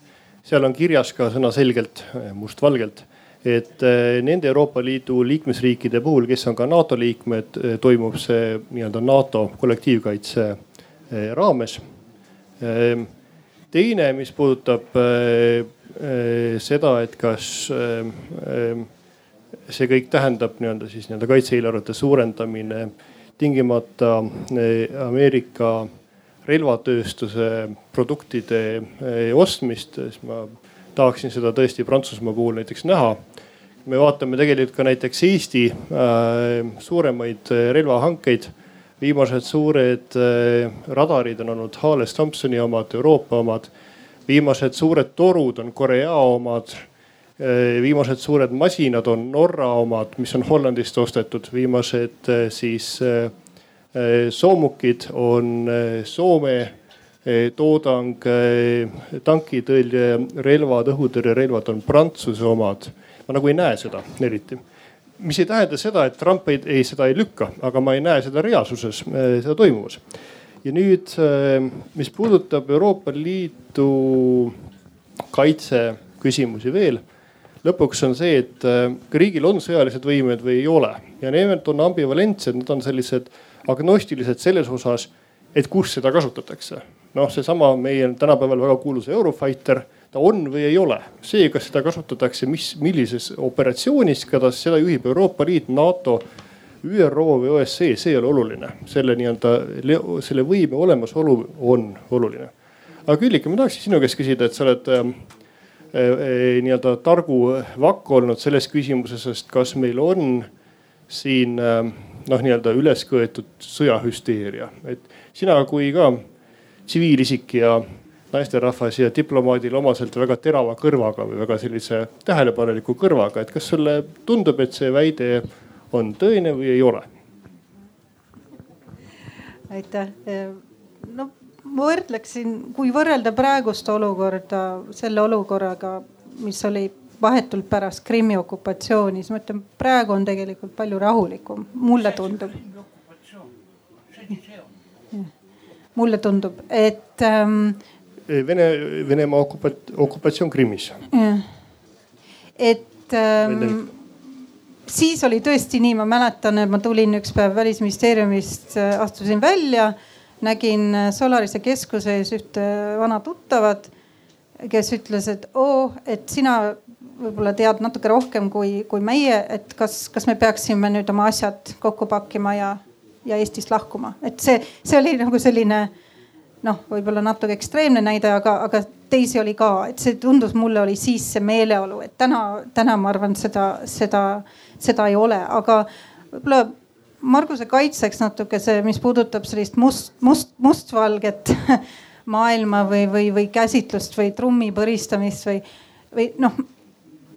seal on kirjas ka sõnaselgelt, eh, mustvalgelt, et eh, nende Euroopa Liidu liikmesriikide puhul, kes on ka NATO liikmed, eh, toimub see nii-öelda NATO kollektiivkaitse raames. teine, mis puudutab seda, et kas see kõik tähendab nii-öelda siis nii-öelda kaitse-eelarvete suurendamine tingimata Ameerika relvatööstuse produktide eh, ostmist, siis ma tahaksin seda tõesti Prantsusmaa puhul näiteks näha. me vaatame tegelikult ka näiteks Eesti äh, suuremaid eh, relvahankeid. viimased suured äh, radarid on olnud Hales Thompsoni omad, Euroopa omad. viimased suured torud on Korea omad äh,. viimased suured masinad on Norra omad, mis on Hollandist ostetud, viimased siis Äh, soomukid on äh, Soome äh, toodang, tankitõrje relvad, õhutõrjerelvad on Prantsuse omad. ma nagu ei näe seda eriti mis ei tähenda seda, et Trump ei, ei, seda ei lükka, aga ma ei näe seda reaalsuses, seda toimumas. ja nüüd, mis puudutab Euroopa Liidu kaitseküsimusi veel. lõpuks on see, et ka riigil on sõjalised võimed või ei ole ja need on ambivalentsed, need on sellised agnostilised selles osas, et kus seda kasutatakse. Noh, seesama meie tänapäeval väga kuulus Eurofighter, ta on või ei ole. see, kas seda kasutatakse, mis, millises operatsioonis, kuidas seda juhib Euroopa Liit, NATO, ÜRO või OSCE, see ei ole oluline. selle nii-öelda, selle võime olemasolu on oluline. aga Külliki, ma tahaksin sinu käest küsida, et sa oled äh, äh, nii-öelda targu vakk olnud selles küsimuses, sest kas meil on siin äh, noh, nii-öelda üles köetud sõjahüsteeria, et sina kui ka tsiviilisik ja naisterahvas ja diplomaadil omaselt väga terava kõrvaga või väga sellise tähelepaneliku kõrvaga, et kas sulle tundub, et see väide on tõene või ei ole? aitäh. no ma võrdleksin, kui võrrelda praegust olukorda selle olukorraga, mis oli vahetult pärast Krimmi okupatsiooni, siis ma ütlen, praegu on tegelikult palju rahulikum, mulle tundub. Mulle tundub, et ähm, Vene, Venemaa okupat-, okupatsioon Krimmis. et ähm, siis oli tõesti nii, ma mäletan, et ma tulin üks päev välisministeeriumist, äh, astusin välja, nägin äh, Solarise keskuse ees ühte vana tuttavat, kes ütles, et oo, et sina võib-olla tead natuke rohkem kui, kui meie, et kas, kas me peaksime nüüd oma asjad kokku pakkima ja, ja Eestist lahkuma, et see, see oli nagu selline noh, võib-olla natuke ekstreemne näide, aga, aga teisi oli ka, et see tundus mulle oli siis see meeleolu, et täna, täna ma arvan, seda, seda, seda ei ole, aga võib-olla Marguse kaitseks natuke see, mis puudutab sellist must, must, mustvalget maailma või, või, või käsitlust või trummi põristamist või, või noh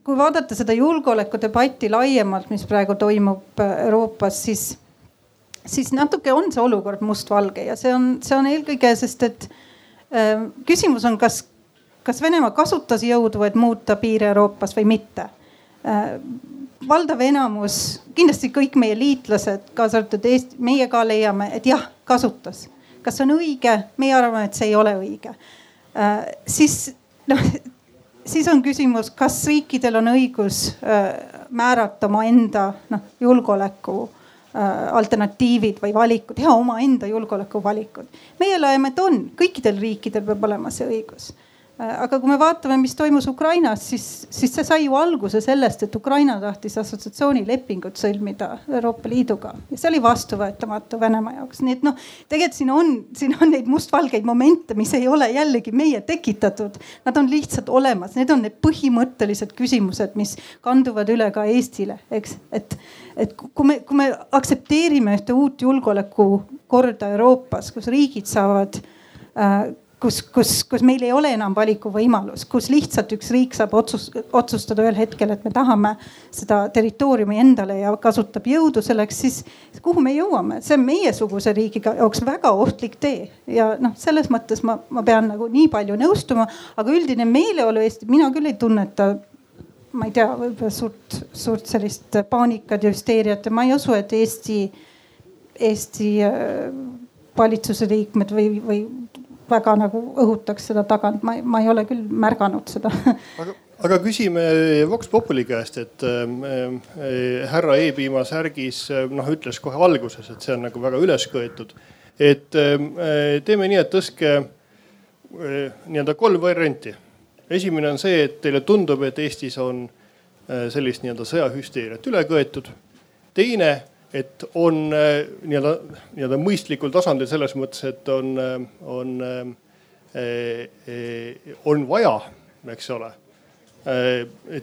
kui vaadata seda julgeolekudebatti laiemalt, mis praegu toimub Euroopas, siis siis natuke on see olukord mustvalge ja see on, see on eelkõige, sest et äh, küsimus on, kas, kas Venemaa kasutas jõudu, et muuta piire Euroopas või mitte äh,. valdav enamus, kindlasti kõik meie liitlased, kaasa arvatud Eesti, meie ka leiame, et jah, kasutas. kas see on õige? meie arvame, et see ei ole õige äh,. siis noh, siis on küsimus, kas riikidel on õigus äh, määrata omaenda noh julgeoleku alternatiivid või valikud, teha omaenda julgeolekuvalikud. meie leiame, et on, kõikidel riikidel peab olema see õigus Äh, aga kui me vaatame, mis toimus Ukrainas, siis, siis see sai ju alguse sellest, et Ukraina tahtis assotsiatsioonilepingut sõlmida Euroopa Liiduga. Ja see oli vastuvõetamatu Venemaa jaoks, nii et noh, tegelikult siin on, siin on neid mustvalgeid momente, mis ei ole jällegi meie tekitatud. Nad on lihtsalt olemas, need on need põhimõttelised küsimused, mis kanduvad üle ka Eestile, eks, et, et kui me, kui me aktsepteerime ühte uut julgeolekukorda Euroopas, kus riigid saavad äh, kus, kus, kus meil ei ole enam valikuvõimalus, kus lihtsalt üks riik saab otsus, otsustada ühel hetkel, et me tahame seda territooriumi endale ja kasutab jõudu selleks, siis kuhu me jõuame, see on meiesuguse riigiga jaoks väga ohtlik tee. Ja noh, selles mõttes ma, ma pean nagu nii palju nõustuma, aga üldine meeleolu Eesti, mina küll ei tunneta. Ma ei tea, võib-olla suurt, suurt sellist paanikat ja hüsteeriat ja ma ei usu, et Eesti, Eesti äh, valitsuse liikmed või, või väga nagu õhutaks seda tagant, ma, ma ei ole küll märganud seda. aga, aga küsime Vox Populi käest, et äh, härra E-piima särgis noh, ütles kohe alguses, et see on nagu väga üles köetud. et äh, teeme nii, et tõstke äh, nii-öelda kolm varianti. esimene on see, et teile tundub, et Eestis on äh, sellist nii-öelda sõjahüsteeriat üle köetud. teine et on äh, nii-öelda, nii-öelda mõistlikul tasandil selles mõttes, et on, äh, on, äh, on vaja, eks ole,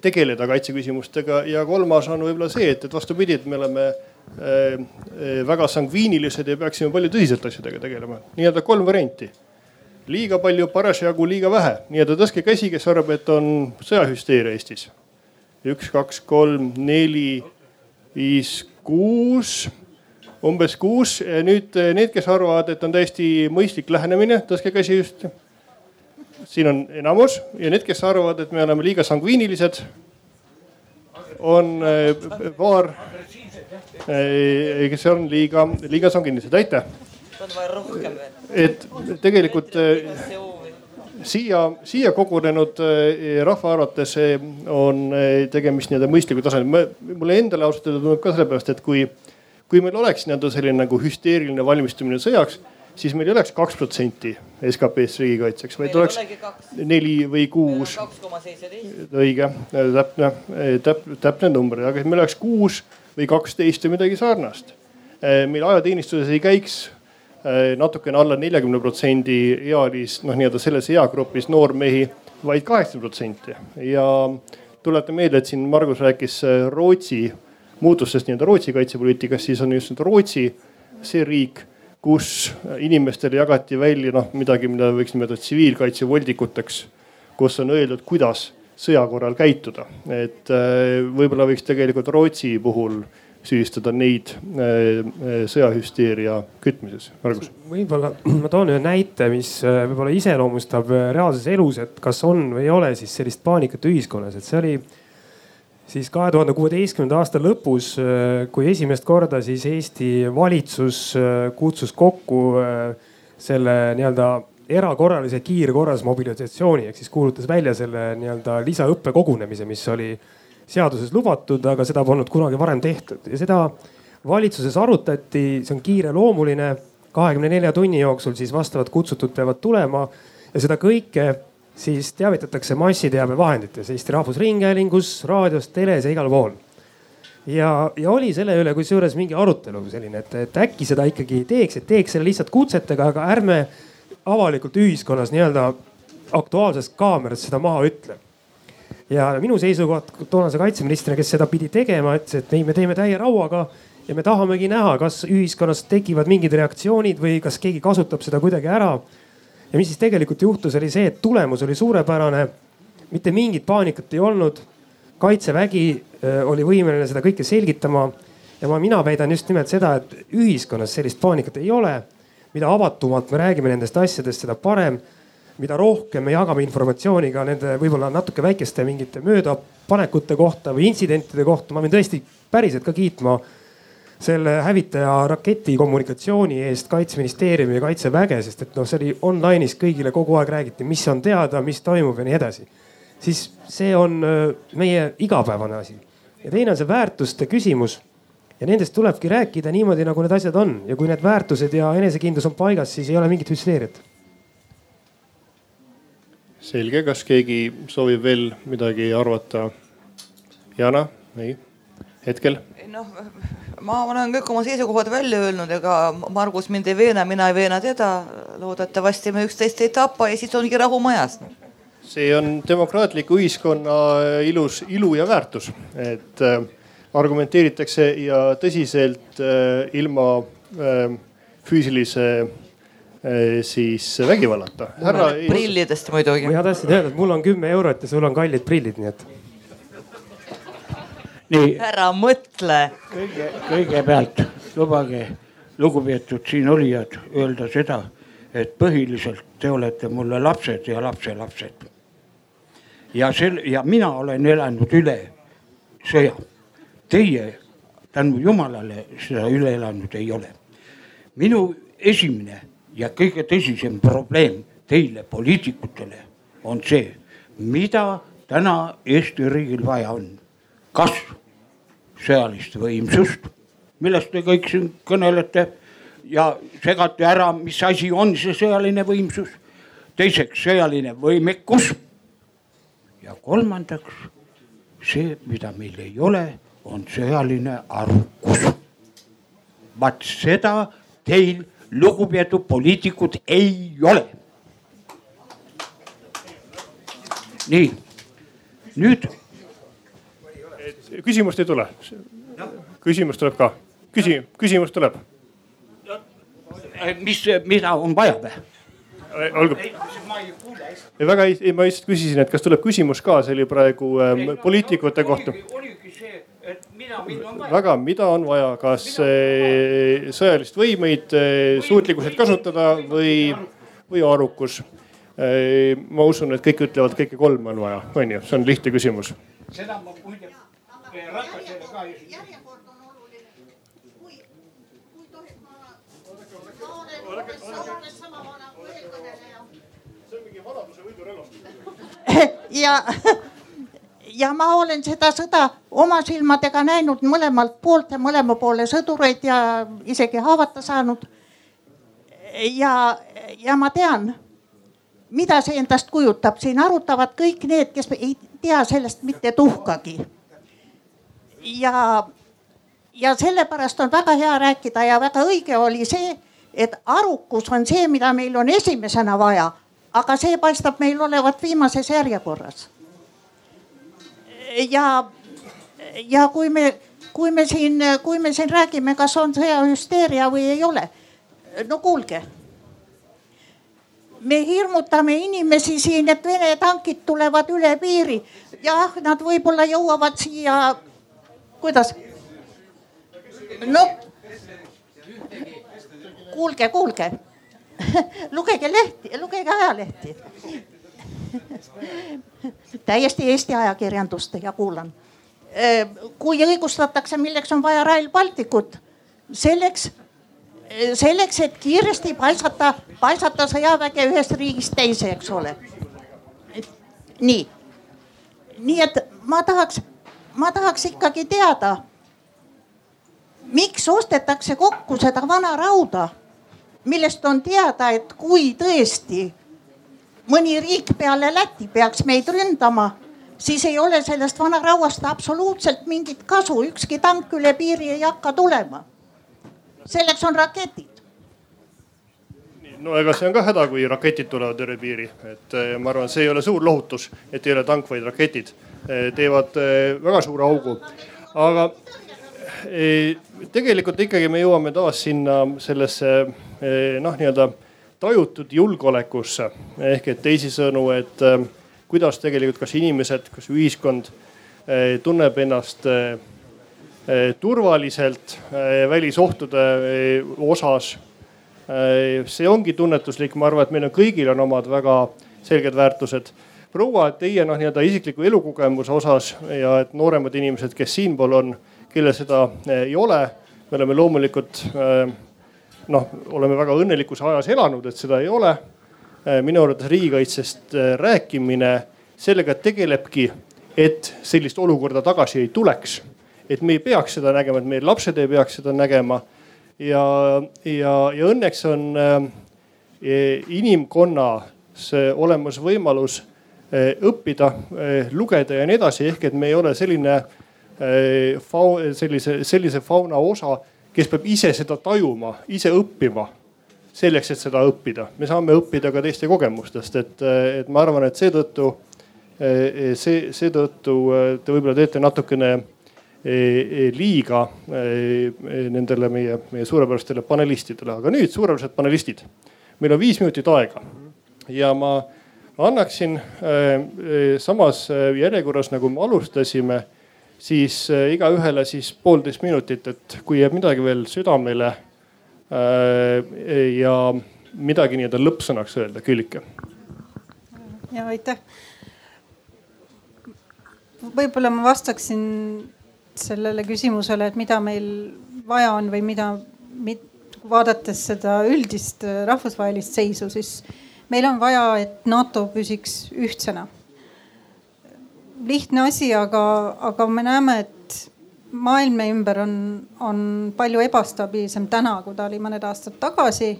tegeleda kaitseküsimustega ja kolmas on võib-olla see, et, et vastupidi, et me oleme väga sangviinilised ja peaksime palju tõsiselt asjadega tegelema. nii-öelda kolm varianti. liiga palju, parasjagu liiga vähe, nii-öelda tõstke käsi, kes arvab, et on sõjahüsteeria Eestis. üks, kaks, kolm, neli, viis, kuus, umbes kuus. nüüd eh, need, kes arvavad, et on täiesti mõistlik lähenemine, tõstke käsi just. siin on enamus ja need, kes arvavad, et me oleme liiga sangviinilised, on eh, paar, eh, kes on liiga, liiga sanguinilised, aitäh. et tegelikult siia, siia kogunenud rahva arvates on tegemist nii-öelda mõistliku tasandil. mulle endale ausalt öelda tundub ka sellepärast, et kui, kui meil oleks nii-öelda selline nagu hüsteeriline valmistumine sõjaks, siis meil ei oleks kaks protsenti SKP-st riigikaitseks, vaid oleks neli või kuus. kaks koma seitseteist. õige, täpne, täpne, täpne number, aga meil oleks kuus või kaksteist või midagi sarnast. meil ajateenistuses ei käiks natukene alla neljakümne protsendi ealist, noh nii-öelda selles eagrupis noormehi, vaid kaheksakümmend protsenti ja tuletan meelde, et siin Margus rääkis Rootsi muutustest nii-öelda Rootsi kaitsepoliitikas, siis on just nüüd Rootsi see riik kus inimestele jagati välja noh midagi, mida võiks nimetada tsiviilkaitsevoldikuteks, kus on öeldud, kuidas sõja korral käituda. et äh, võib-olla võiks tegelikult Rootsi puhul süüdistada neid äh, sõjahüsteeria kütmises. Margus. võib-olla ma toon ühe näite, mis äh, võib-olla iseloomustab reaalses elus, et kas on või ei ole siis sellist paanikat ühiskonnas, et see oli siis kahe tuhande kuueteistkümnenda aasta lõpus, äh, kui esimest korda siis Eesti valitsus äh, kutsus kokku äh, selle nii-öelda erakorralise kiirkorras mobilisatsiooni ehk siis kuulutas välja selle nii-öelda lisaõppekogunemise, mis oli seaduses lubatud, aga seda polnud kunagi varem tehtud ja seda valitsuses arutati, see on kiireloomuline. kahekümne nelja tunni jooksul siis vastavad kutsutud peavad tulema ja seda kõike siis teavitatakse massiteabevahendites Eesti Rahvusringhäälingus, raadios, teles ja igal pool. ja, ja oli selle üle kusjuures mingi arutelu selline, et, et äkki seda ikkagi teeks, et teeks selle lihtsalt kutsetega, aga ärme avalikult ühiskonnas nii-öelda Aktuaalses Kaameras seda maha ütle. Ja minu seisukoht toonase kaitseministrina, kes seda pidi tegema, ütles, et ei, me teeme täie rauaga ja me tahamegi näha, kas ühiskonnas tekivad mingid reaktsioonid või kas keegi kasutab seda kuidagi ära ja mis siis tegelikult juhtus, oli see, et tulemus oli suurepärane. mitte mingit paanikat ei olnud. kaitsevägi äh, oli võimeline seda kõike selgitama. ja ma, mina väidan just nimelt seda, et ühiskonnas sellist paanikat ei ole. mida avatumalt me räägime nendest asjadest, seda parem. Mida rohkem me jagame informatsiooni ka nende võib-olla natuke väikeste mingite möödapanekute kohta või intsidentide kohta, ma pean tõesti päriselt ka kiitma selle hävitaja raketi kommunikatsiooni eest kaitseministeeriumi ja kaitseväge, sest et noh, see oli online'is kõigile kogu aeg räägiti, mis on teada, mis toimub ja nii edasi. siis see on äh, meie igapäevane asi. ja teine on see väärtuste küsimus. ja nendest tulebki rääkida niimoodi, nagu need asjad on ja kui need väärtused ja enesekindlus on paigas, siis ei ole mingit hüsteeriat. Selge, kas keegi soovib veel midagi arvata? Jana, ei, hetkel? noh ma olen kõik oma seisukohad välja öelnud, ega Margus mind ei veena, mina ei veena teda. loodetavasti me üksteist ei tapa ja siis ongi rahu majas. see on demokraatliku ühiskonna ilus ilu ja väärtus, et äh, argumenteeritakse ja tõsiselt äh, ilma äh, füüsilise siis vägivallata. härra. prillidest muidugi. ma tahtsin öelda, et mul on kümme eurot ja sul on kallid prillid, nii et nii. ära mõtle. kõige, kõigepealt lubage, lugupeetud siinolijad, öelda seda, et põhiliselt te olete mulle lapsed ja lapselapsed. ja sel ja mina olen elanud üle sõja. Teie tänu jumalale seda üle elanud ei ole. minu esimene ja kõige tõsisem probleem teile, poliitikutele, on see, mida täna Eesti riigil vaja on kas sõjalist võimsust, millest te kõik siin kõnelete ja segate ära, mis asi on see sõjaline võimsus. teiseks sõjaline võimekus. ja kolmandaks see, mida meil ei ole, on sõjaline arukus. vaat seda teil, lugupeetud poliitikud, ei ole. nii, nüüd küsimust ei tule? küsimus tuleb ka, küsi-, küsimus tuleb. mis, mida on vaja või? olgu. ei väga ei, ei, ma lihtsalt küsisin, et kas tuleb küsimus ka, see oli praegu ähm, poliitikute kohta. oligi mida, mida on vaja. väga, mida on vaja, kas äh, sõjalist võimeid äh,, suutlikkused kasutada või, või arukus äh,? ma usun, et kõik ütlevad, kõike kolme on vaja, on ju, see on lihtne küsimus. seda ma muide Ratasele ka esiteks. järjekord on oluline. kui, kui tohib, ma, ma olen umbes sama vana kui eelkõneleja. see on mingi vanaduse võidurelvastus. ja, ja ma olen seda sõda oma silmadega näinud mõlemalt poolt ja mõlema poole sõdureid ja isegi haavata saanud. ja, ja ma tean, mida see endast kujutab, siin arutavad kõik need, kes ei tea sellest mitte tuhkagi. ja, ja sellepärast on väga hea rääkida ja väga õige oli see, et arukus on see, mida meil on esimesena vaja, aga see paistab meil olevat viimases järjekorras. Ja, ja kui me, kui me siin, kui me siin räägime, kas on sõjahüsteeria või ei ole no kuulge. me hirmutame inimesi siin, et Vene tankid tulevad üle piiri. jah, nad võib-olla jõuavad siia, kuidas? no kuulge, kuulge lugege lehti, lugege ajalehti täiesti Eesti ajakirjandust ja kuulan. kui õigustatakse, milleks on vaja Rail Balticut, selleks selleks, et kiiresti paisata, paisata sõjaväge ühest riigist teise, eks ole. nii, nii et ma tahaks, ma tahaks ikkagi teada, miks ostetakse kokku seda vana rauda, millest on teada, et kui tõesti mõni riik peale Läti peaks meid ründama, siis ei ole sellest vanarauast absoluutselt mingit kasu, ükski tank üle piiri ei hakka tulema. Selleks on raketid. No ega see on ka häda, kui raketid tulevad üle piiri, et eh, ma arvan, see ei ole suur lohutus, et ei ole tank, vaid raketid. Eh, teevad eh, väga suure augu. aga tegelikult ikkagi me jõuame taas sinna sellesse noh, nii-öelda tajutud julgeolekusse ehk et teisisõnu, et kuidas tegelikult, kas inimesed, kas ühiskond tunneb ennast Eh, turvaliselt eh, välisohtude osas. see ongi tunnetuslik, ma arvan, et meil on kõigil on omad väga selged väärtused. proua, teie noh, nii-öelda isikliku elukogemuse osas ja et nooremad inimesed, kes siinpool on, kellel seda ei ole, me oleme loomulikult noh, oleme väga õnnelikus ajas elanud, et seda ei ole. minu arvates riigikaitsest rääkimine sellega tegelebki, et sellist olukorda tagasi ei tuleks et me ei peaks seda nägema, et meie lapsed ei peaks seda nägema. ja, ja, ja õnneks on äh, inimkonnas olemas võimalus õppida lugeda ja nii edasi, ehk et me ei ole selline sellise, sellise fauna osa, kes peab ise seda tajuma, ise õppima selleks, et seda õppida. me saame õppida ka teiste kogemustest, et, et ma arvan, et seetõttu, see, seetõttu te võib-olla teete natukene E, e, liiga e, nendele meie, meie suurepärastele panelistidele, aga nüüd suurepärased panelistid. meil on viis minutit aega ja ma annaksin samas järjekorras, nagu me alustasime, siis igaühele siis poolteist minutit, et kui jääb midagi veel südamele ja midagi nii-öelda lõppsõnaks öelda, Küllike. ja aitäh. võib-olla ma vastaksin sellele küsimusele, et mida meil vaja on või mida, vaadates seda üldist äh, rahvusvahelist seisu, siis meil on vaja, et NATO püsiks ühtsena. Lihtne asi, aga, aga me näeme, et maailm meie ümber on, on palju ebastabiilsem täna, kui ta oli mõned aastad tagasi.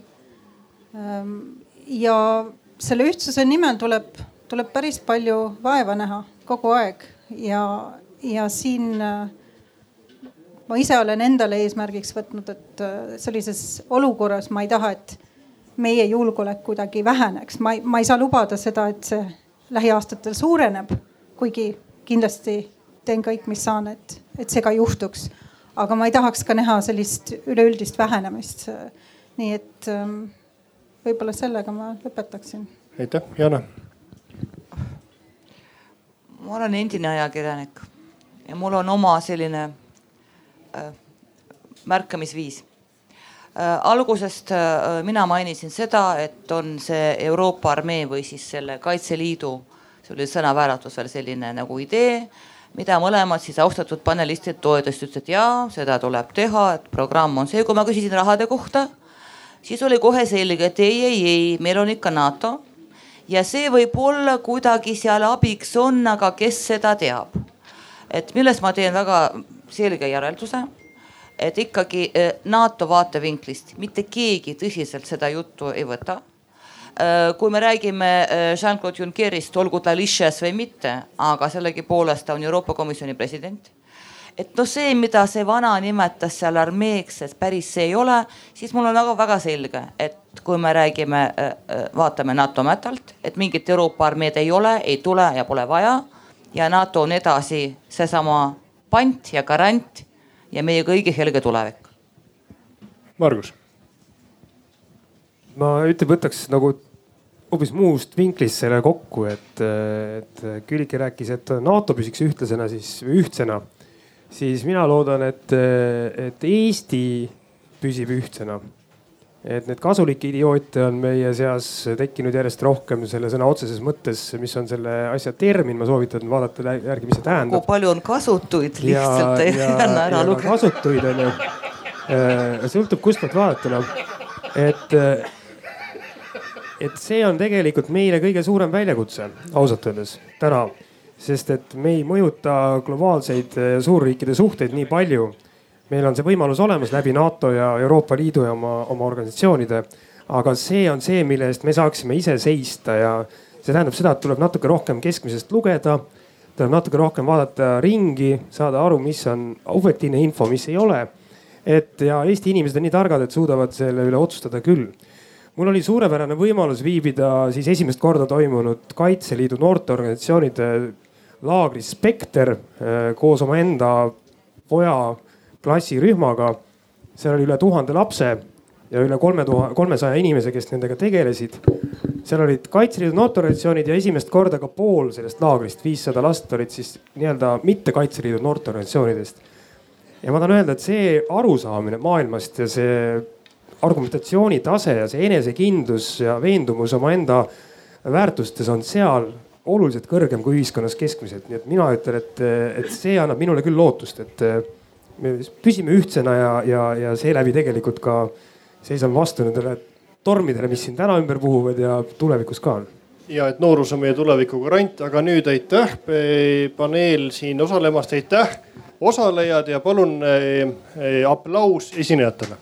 Ähm, ja selle ühtsuse nimel tuleb, tuleb päris palju vaeva näha kogu aeg. Ja, ja siin ma ise olen endale eesmärgiks võtnud, et äh, sellises olukorras ma ei taha, et meie julgeolek kuidagi väheneks, ma ei, ma ei saa lubada seda, et see lähiaastatel suureneb, kuigi kindlasti teen kõik, mis saan, et, et see ka juhtuks. aga ma ei tahaks ka näha sellist üleüldist vähenemist. nii et ähm, võib-olla sellega ma lõpetaksin. aitäh, Jana. ma olen endine ajakirjanik ja mul on oma selline Äh, märkamisviis. Äh, algusest äh, mina mainisin seda, et on see Euroopa armee või siis selle Kaitseliidu, see oli sõnavääratus veel selline nagu idee, mida mõlemad siis austatud panelistid toetasid, ütlesid, jaa, seda tuleb teha, et programm on see, kui ma küsisin rahade kohta, siis oli kohe selge, et ei, ei, ei, meil on ikka NATO ja see võib-olla kuidagi seal abiks on, aga kes seda teab. et millest ma teen väga selge järelduse, et ikkagi äh, NATO vaatevinklist mitte keegi tõsiselt seda juttu ei võta kui me räägime Jean-Claude Junckerist, olgu ta licious või mitte, aga sellegipoolest ta on Euroopa Komisjoni president et noh, see, mida see vana nimetas seal armeeks, et päris see ei ole, siis mul on väga-väga selge, et kui me räägime, äh, äh, vaatame NATO mätalt, et mingit Euroopa armeed ei ole, ei tule ja pole vaja. ja NATO on edasi seesama pant ja garant ja meie kõigi helge tulevik. Margus. Ma ütleme, võtaks nagu hoopis muust vinklist selle kokku, et, et Külliki rääkis, et NATO püsiks ühtlasena siis ühtsena siis mina loodan, et, et Eesti püsib ühtsena. et neid kasulikke idioote on meie seas tekkinud järjest rohkem selle sõna otseses mõttes, mis on selle asja termin, ma soovitan vaadata järgi, mis see tähendab. kui palju on kasutuid, lihtsalt ei anna ära lugeda. kasutuid on ju, äh, sõltub kustpoolt vaadata noh, et et see on tegelikult meile kõige suurem väljakutse ausalt öeldes täna sest et me ei mõjuta globaalseid eh, suurriikide suhteid nii palju. meil on see võimalus olemas läbi NATO ja Euroopa Liidu ja oma, oma organisatsioonide. aga see on see, mille eest me saaksime ise seista ja see tähendab seda, et tuleb natuke rohkem keskmisest lugeda. tuleb natuke rohkem vaadata ringi, saada aru, mis on objektiivne info, mis ei ole. et ja Eesti inimesed on nii targad, et suudavad selle üle otsustada küll mul oli suurepärane võimalus viibida siis esimest korda toimunud Kaitseliidu noorteorganisatsioonide laagris Spekter äh, koos omaenda poja klassirühmaga. seal oli üle tuhande lapse ja üle kolme tuhande, kolmesaja inimese, kes nendega tegelesid. seal olid Kaitseliidu noorteorganisatsioonid ja esimest korda ka pool sellest laagrist, viissada last olid siis nii-öelda mitte Kaitseliidu noorteorganisatsioonidest. ja ma tahan öelda, et see arusaamine maailmast ja see argumentatsiooni tase ja see enesekindlus ja veendumus omaenda väärtustes on seal oluliselt kõrgem kui ühiskonnas keskmiselt, nii et mina ütlen, et, et see annab minule küll lootust, et me püsime ühtsena ja, ja, ja seeläbi tegelikult ka seisame vastu nendele tormidele, mis siin täna ümber puhuvad ja tulevikus ka on. Ja et noorus on meie tuleviku garant, aga nüüd aitäh paneel siin osalemast, aitäh osalejad ja palun eh, eh, aplaus esinejatele